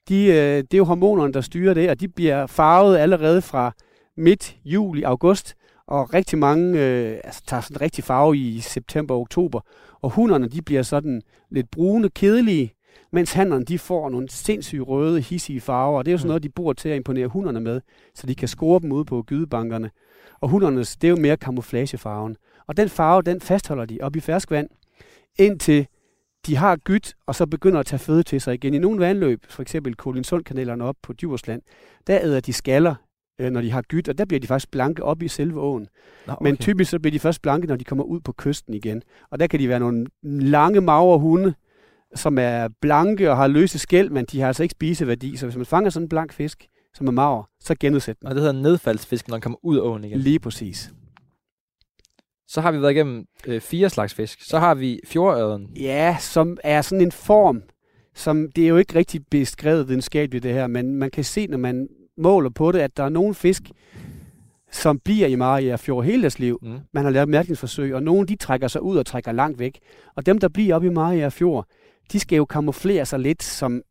de, øh, det er jo hormonerne, der styrer det, og de bliver farvet allerede fra midt juli, august, og rigtig mange øh, altså, tager sådan rigtig farve i september og oktober. Og hunderne, de bliver sådan lidt brune, kedelige, mens hannerne de får nogle sindssygt røde, hissige farver, og det er jo sådan Mm. noget, de bruger til at imponere hunderne med, så de kan score dem ude på gydebankerne. Og hundernes, det er jo mere camouflagefarven. Og den farve, den fastholder de op i ferskvand, indtil de har gyt, og så begynder at tage føde til sig igen. I nogle vandløb, for eksempel Kolinsundkanalerne op på Djursland, der æder de skaller, øh, når de har gyt, og der bliver de faktisk blanke op i selve åen. Nå, Men typisk så bliver de først blanke, når de kommer ud på kysten igen. Og der kan de være nogle lange, magre hunde, som er blanke og har løse skæld, men de har altså ikke spiseværdi. Så hvis man fanger sådan en blank fisk, som er mager, så genudsæt den. Og det hedder nedfaldsfisk, når den kommer ud af åen igen. Lige præcis. Så har vi været igennem øh, fire slags fisk. Så har vi fjordøden. Ja, som er sådan en form, som det er jo ikke rigtig beskrevet videnskabeligt det her, men man kan se, når man måler på det, at der er nogle fisk, som bliver i Maria Fjord hele deres liv. Mm. Man har lavet mærkningsforsøg, og nogle de trækker sig ud og trækker langt væk. Og dem, der bliver oppe i Maria Fjord, de skal jo kamuflere sig lidt, som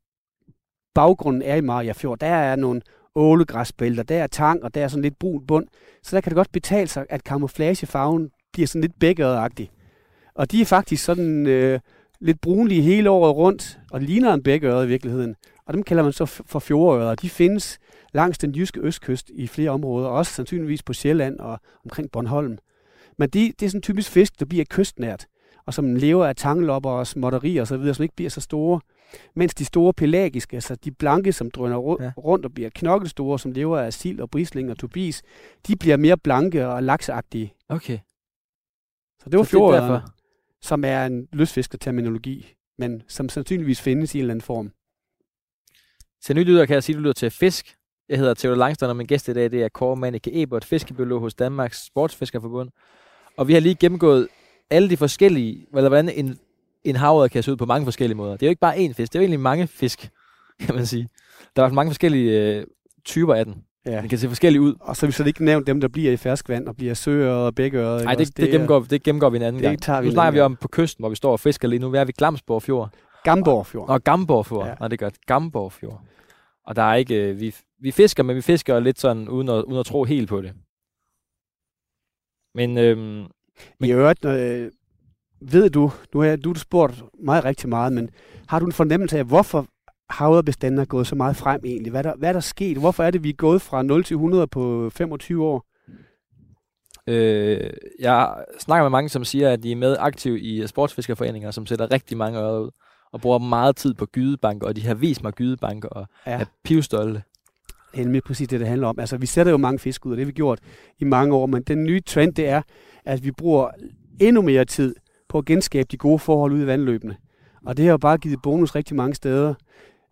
baggrunden er i Maria Fjord. Der er nogle ålegræsbælter, der er tang, og der er sådan lidt brun bund. Så der kan det godt betale sig, at camouflagefarven bliver sådan lidt bækøragtig. Og de er faktisk sådan øh, lidt brunlige hele året rundt, og ligner en bækøre i virkeligheden. Og dem kalder man så for fjordører. De findes langs den jyske østkyst i flere områder, også sandsynligvis på Sjælland og omkring Bornholm. Men de, det er sådan typisk fisk, der bliver kystnært, og som lever af tanglopper og småtterier osv., som ikke bliver så store. Mens de store pelagiske, altså de blanke, som drøner rundt og bliver knokkestore, som lever af sild og brisling og tobis, de bliver mere blanke og lakseagtige. Okay. Så det var Så derfor. som er en lystfiskerterminologi, men som sandsynligvis findes i en eller anden form. Til nye lytter kan jeg sige, at du lytter til Fisk. Jeg hedder Theodor Langstrøm, og min gæst i dag det er Kåre Manike Ebert, fiskebiolog hos Danmarks Sportsfiskerforbund. Og vi har lige gennemgået alle de forskellige, eller hvordan en, en havørred kan se ud på mange forskellige måder. Det er jo ikke bare én fisk, det er jo egentlig mange fisk, kan man sige. Der er mange forskellige øh, typer af den. Ja. Den kan se forskellige ud. Og så har vi så ikke nævnt dem, der bliver i ferskvand og bliver søer og bækører. Nej, det, det, gennemgår, det gennemgår vi en anden det gang. tager vi nu snakker vi om på kysten, hvor vi står og fisker lige nu. Hvad er vi? Glamsborg Fjord. Gamborg Fjord. Nå, Gamborg Fjord. Ja. Nej, det er godt. Gamborg Fjord. Og der er ikke... Øh, vi, vi fisker, men vi fisker lidt sådan, uden at, uden at tro helt på det. Men øhm, I øvrigt, øh, ved du, nu har du spurgt mig rigtig meget, men har du en fornemmelse af, hvorfor havredbestanden er gået så meget frem egentlig? Hvad er, der, hvad er der sket? Hvorfor er det, vi er gået fra 0 til 100 på 25 år? øh, jeg snakker med mange, som siger, at de er med aktiv i sportsfiskerforeninger, som sætter rigtig mange øre ud, og bruger meget tid på gydebanker, og de har vist mig gydebanker, og Ja. er pivstolte. Nemlig præcis det, det handler om. Altså, vi sætter jo mange fisk ud, og det har vi gjort i mange år, men den nye trend, det er, at vi bruger endnu mere tid på at genskabe de gode forhold ude i vandløbene. Og det har jo bare givet bonus rigtig mange steder.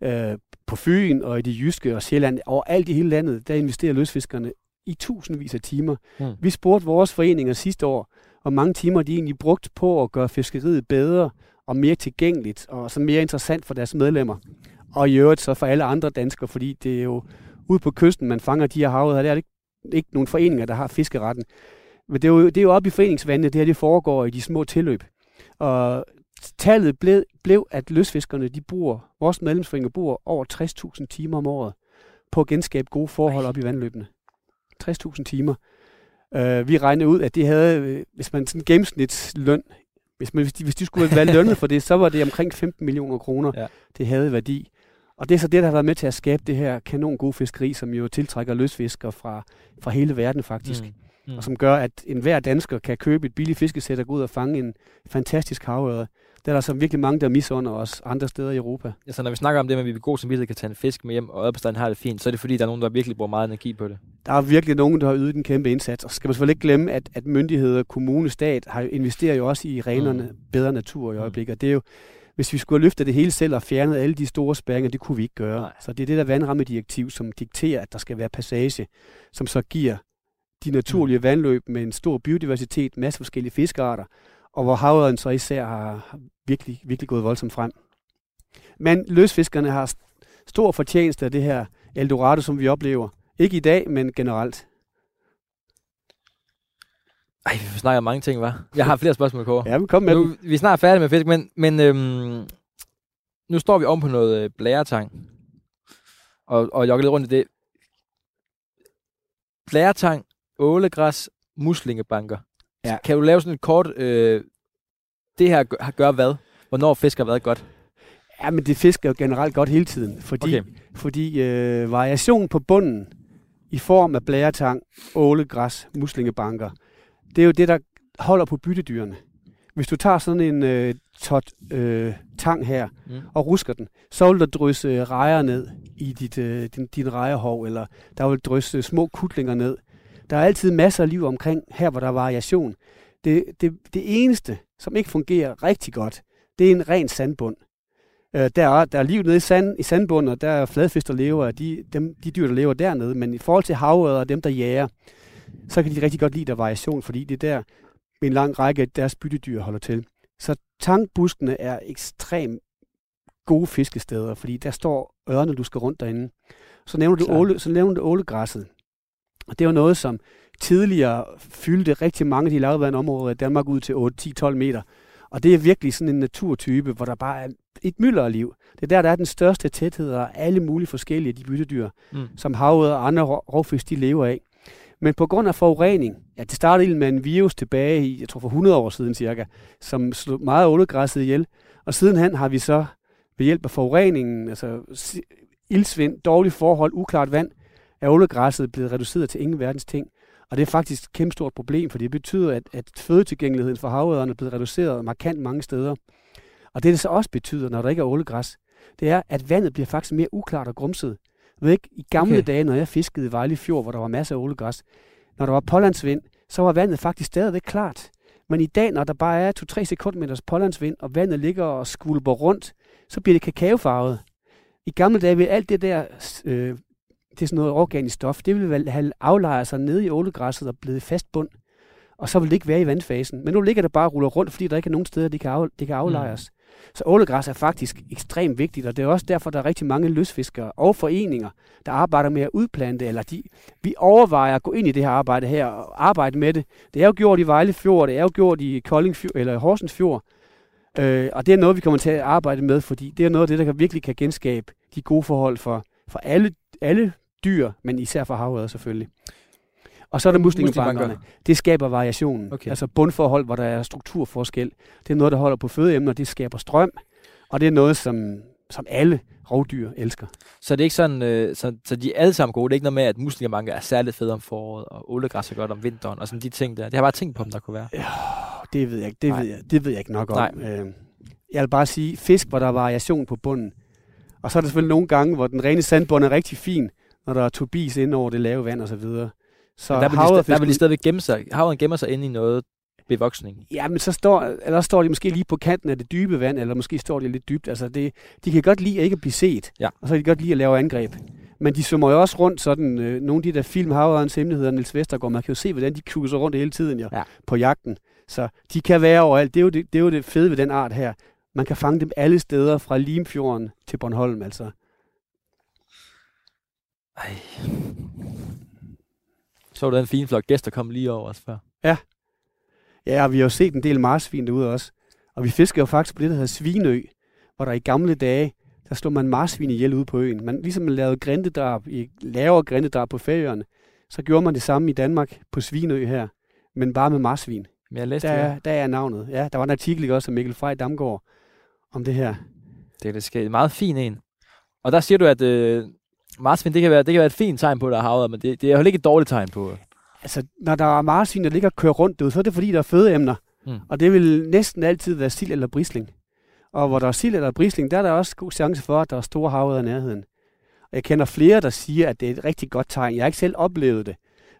Øh, på Fyn og i det jyske og Sjælland, og alt i hele landet, der investerer løsfiskerne i tusindvis af timer. Hmm. Vi spurgte vores foreninger sidste år, hvor mange timer de egentlig brugt på at gøre fiskeriet bedre og mere tilgængeligt og så mere interessant for deres medlemmer. Og i øvrigt så for alle andre danskere, fordi det er jo ude på kysten, man fanger de her havet, og der er det ikke, ikke nogen foreninger, der har fiskeretten. Men det er jo, det er jo oppe i foreningsvandene, det her det foregår i de små tilløb. Og tallet blev, blev, at løsfiskerne, de bruger, vores medlemsforeninger bruger over 60.000 timer om året på at genskabe gode forhold op i vandløbene. 60.000 timer. Uh, vi regnede ud, at det havde, øh, hvis man sådan gennemsnitsløn, hvis, man, hvis, de, hvis de skulle være lønnet for det, så var det omkring 15 millioner kroner, Ja. det havde værdi. Og det er så det, der har været med til at skabe det her kanon gode fiskeri, som jo tiltrækker løsfiskere fra, fra hele verden faktisk. Mm. Mm. Og som gør, at enhver dansker kan købe et billigt fiskesæt og gå ud og fange en fantastisk havørred. Der er der så virkelig mange, der misunder os andre steder i Europa. Altså, når vi snakker om det med, at vi ved god samvittighed kan tage en fisk med hjem, og ørpestanden har det fint, så er det fordi, der er nogen, der virkelig bruger meget energi på det. Der er virkelig nogen, der har ydet en kæmpe indsats. Og så skal man selvfølgelig ikke glemme, at, at myndigheder, kommune, stat har jo, investerer jo også i renerne Mm. mm. bedre natur i Mm. øjeblikket. Det er jo, hvis vi skulle have løftet det hele selv og fjernet alle de store spærringer, det kunne vi ikke gøre. Nej. Nej. Så det er det der vandrammedirektiv, som dikterer, at der skal være passage, som så giver de naturlige mm. vandløb med en stor biodiversitet, masse forskellige fiskearter, og hvor havørden så især har virkelig, virkelig gået voldsomt frem. Men løsfiskerne har st- stor fortjeneste af det her Eldorado, som vi oplever. Ikke i dag, men generelt. Ej, vi snakker om mange ting, var. Jeg har flere spørgsmål, Kåre. Ja, men kom med dem. nu, vi er snart færdige med fisk, men, men øhm, nu står vi oven på noget øh, blæretang. Og, og jogger lidt rundt i det. Blæretang, ålegræs, muslingebanker. Ja. Kan du lave sådan et kort... Øh, det her gør, gør hvad? Hvornår fisk har været godt? Ja, men det fisker jo generelt godt hele tiden, fordi, Okay. fordi øh, variation på bunden i form af blæretang, ålegræs, muslingebanker, det er jo det, der holder på byttedyrene. Hvis du tager sådan en øh, tot øh, tang her Mm. og rusker den, så vil der drysse rejer ned i dit, øh, din, din rejerhov, eller der vil drysse små kutlinger ned. Der er altid masser af liv omkring her, hvor der er variation. Det, det, det eneste, som ikke fungerer rigtig godt, det er en ren sandbund. Øh, der, er, der er liv nede i, sand, i sandbunden, og der er fladfisk, der lever af de, dem, de dyr, der lever dernede. Men i forhold til havet og dem, der jager, så kan de rigtig godt lide der er variation, fordi det er der, en lang række af deres byttedyr holder til. Så tankbuskene er ekstremt gode fiskesteder, fordi der står ørne, du skal rundt derinde. Så nævner du, Klart. åle, så nævner du ålegræsset. Og det var noget, som tidligere fyldte rigtig mange af de lavvandede områder i Danmark ud til 8, 10, 12 meter. Og det er virkelig sådan en naturtype, hvor der bare er et mylder af liv. Det er der, der er den største tæthed af alle mulige forskellige de byttedyr, Mm. som havet og andre rovfisk, de lever af. Men på grund af forurening, ja, det startede egentlig med en virus tilbage i, jeg tror for 100 år siden cirka, som slog meget ålegræsset ihjel. Og sidenhen har vi så ved hjælp af forureningen, altså ildsvind, dårlige forhold, uklart vand, er ålegræsset blevet reduceret til ingen verdens ting. Og det er faktisk et kæmpe stort problem, for det betyder, at, at fødetilgængeligheden for havederne er blevet reduceret markant mange steder. Og det, det så også betyder, når der ikke er ålegræs, det er, at vandet bliver faktisk mere uklart og grumset. Jeg ved ikke, i gamle Okay. dage, når jeg fiskede i Vejle Fjord, hvor der var masser af ålegræs, når der var pålandsvind, så var vandet faktisk stadigvæk klart. Men i dag, når der bare er 2-3 sekundmeters pålandsvind, og vandet ligger og skvulper rundt, så bliver det kakaofarvet. I gamle dage vil alt det der, øh, det er sådan noget organisk stof, det ville vel have aflejret sig nede i ålegræsset og blevet fast bund. Og så vil det ikke være i vandfasen. Men nu ligger det bare og ruller rundt, fordi der ikke er nogen steder, det kan, af, det kan aflejres. Mm. Så ålegræs er faktisk ekstremt vigtigt, og det er også derfor, der er rigtig mange lystfiskere og foreninger, der arbejder med at udplante, eller de, vi overvejer at gå ind i det her arbejde her og arbejde med det. Det er jo gjort i Vejle Fjord, det er jo gjort i Kolding Fjord, eller Horsens Fjord, øh, og det er noget, vi kommer til at arbejde med, fordi det er noget af det, der virkelig kan genskabe de gode forhold for, for alle, alle dyr, men især for havet selvfølgelig. Og så er der muslingebankerne. Det skaber variation. Okay. Altså bundforhold, hvor der er strukturforskel. Det er noget, der holder på fødeemner, det skaber strøm. Og det er noget, som, som alle rovdyr elsker. Så det er ikke sådan, øh, så, så de er alle sammen gode. Det er ikke noget med, at muslingebanker er særligt fede om foråret, og ålegræs er godt om vinteren, og sådan de ting der. Det har jeg bare tænkt på, om der kunne være. Oh, det ved jeg ikke. Det Nej. ved jeg, det ved jeg ikke nok om. Nej. Øh, jeg vil bare sige, fisk, hvor der er variation på bunden. Og så er der selvfølgelig nogle gange, hvor den rene sandbund er rigtig fin, når der er turbis ind over det lave vand og så videre. Så Men der, vil de, er der vil de stadigvæk gemme sig. Havren gemmer sig inde i noget bevoksning. Ja, men så står, eller står de måske lige på kanten af det dybe vand, eller måske står de lidt dybt. Altså det, de kan godt lide at ikke blive set, Ja. og så kan de godt lide at lave angreb. Men de svømmer jo også rundt sådan, øh, nogle af de der film, Havrens Hemmeligheder, Niels Vestergaard, man kan jo se, hvordan de kuser rundt hele tiden jo, Ja. på jagten. Så de kan være overalt. Det er, jo det, det er jo det fede ved den art her. Man kan fange dem alle steder, fra Limfjorden til Bornholm, altså. Ej. Så du den fine flok gæster kom lige over os før. Ja, og vi har jo set en del marsvin derude også. Og vi fisker jo faktisk på det, der hedder Svinø, hvor der i gamle dage, der slog man marsvin ihjel ude på øen. Man, ligesom man lavede grindedrab, i lavere grindedrab på færøerne, så gjorde man det samme i Danmark på Svinø her, men bare med marsvin. Men jeg læste Der, det. er- der er navnet. Ja, der var en artikel ikke også af Mikkel Frej Damgaard om det her. Det er det skal meget fin en. Og der siger du, at øh, marsvin, det kan, være, det kan være et fint tegn på, at der er havet, men det, det er jo ikke et dårligt tegn på. Altså, når der er marsvin, der ligger og kører rundt derude, så er det fordi, der er fødeemner. Mm. Og det vil næsten altid være sild eller brisling. Og hvor der er sild eller brisling, der er der også god chance for, at der er store havet i nærheden. Og jeg kender flere, der siger, at det er et rigtig godt tegn. Jeg har ikke selv oplevet det,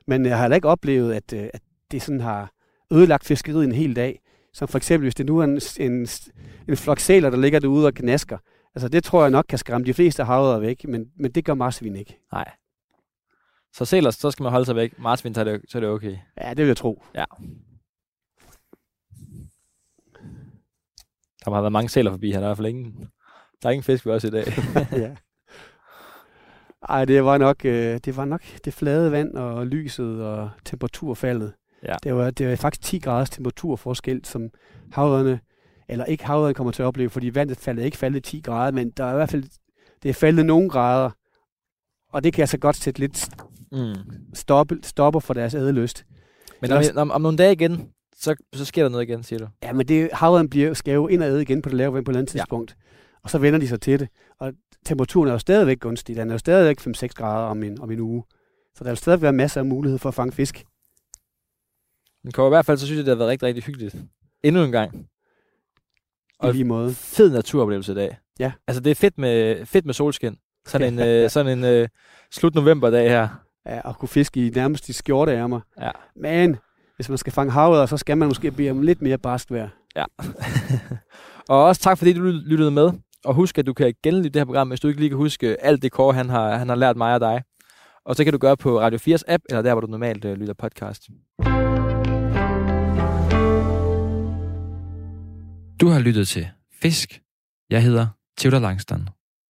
men jeg har heller ikke oplevet, at, øh, at det sådan har ødelagt fiskeriet en hel dag. Som for eksempel, hvis det nu er en, en, en flok sæler, der ligger derude og knasker. Altså det tror jeg nok kan skræmme de fleste havet væk, men, men det gør marsvin ikke. Nej. Så selv så skal man holde sig væk. Marsvin, så er det, så er det okay. Ja, det vil jeg tro. Der har været mange sæler forbi her. Der er i hvert fald ingen, der er ingen fisk ved os i dag. ja. Ej, det var nok øh, det var nok det flade vand og lyset og temperaturfaldet. Ja. Det var det var faktisk 10 graders temperaturforskel, som havørne eller ikke havørne kommer til at opleve, fordi vandet faldet ikke faldet 10 grader, men der er i hvert fald det er faldet nogle grader. Og det kan altså godt sætte lidt mm. stoppe, stopper for deres ædelyst. Men om, om, om, nogle dage igen, så, så sker der noget igen, siger du. Ja, men det, havørnen bliver, skal jo ind og æde igen på det lave vand på et andet Ja. tidspunkt. og så vender de sig til det. Og temperaturen er jo stadigvæk gunstig. Den er jo stadigvæk 5-6 grader om en, om en uge. Så der vil stadig være masser af mulighed for at fange fisk. Men i hvert fald så synes jeg, det har været rigtig, rigtig hyggeligt. Endnu en gang. I Og- lige måde. Fed naturoplevelse i dag. Ja. Altså, det er fedt med, fedt med solskin. Sådan en, øh, sådan en øh, slut novemberdag her. Ja, at kunne fiske i nærmest de skjorteærmer. Ja. Men hvis man skal fange havet, så skal man måske bede om lidt mere barsk vejr. og også tak, fordi du lyttede med. Og husk, at du kan genlytte det her program, hvis du ikke lige kan huske alt det Kåre, han har, han har lært mig og dig. Og så kan du gøre på Radio 4's app, eller der, hvor du normalt øh, lytter podcast. Du har lyttet til Fisk. Jeg hedder Theodor Langston.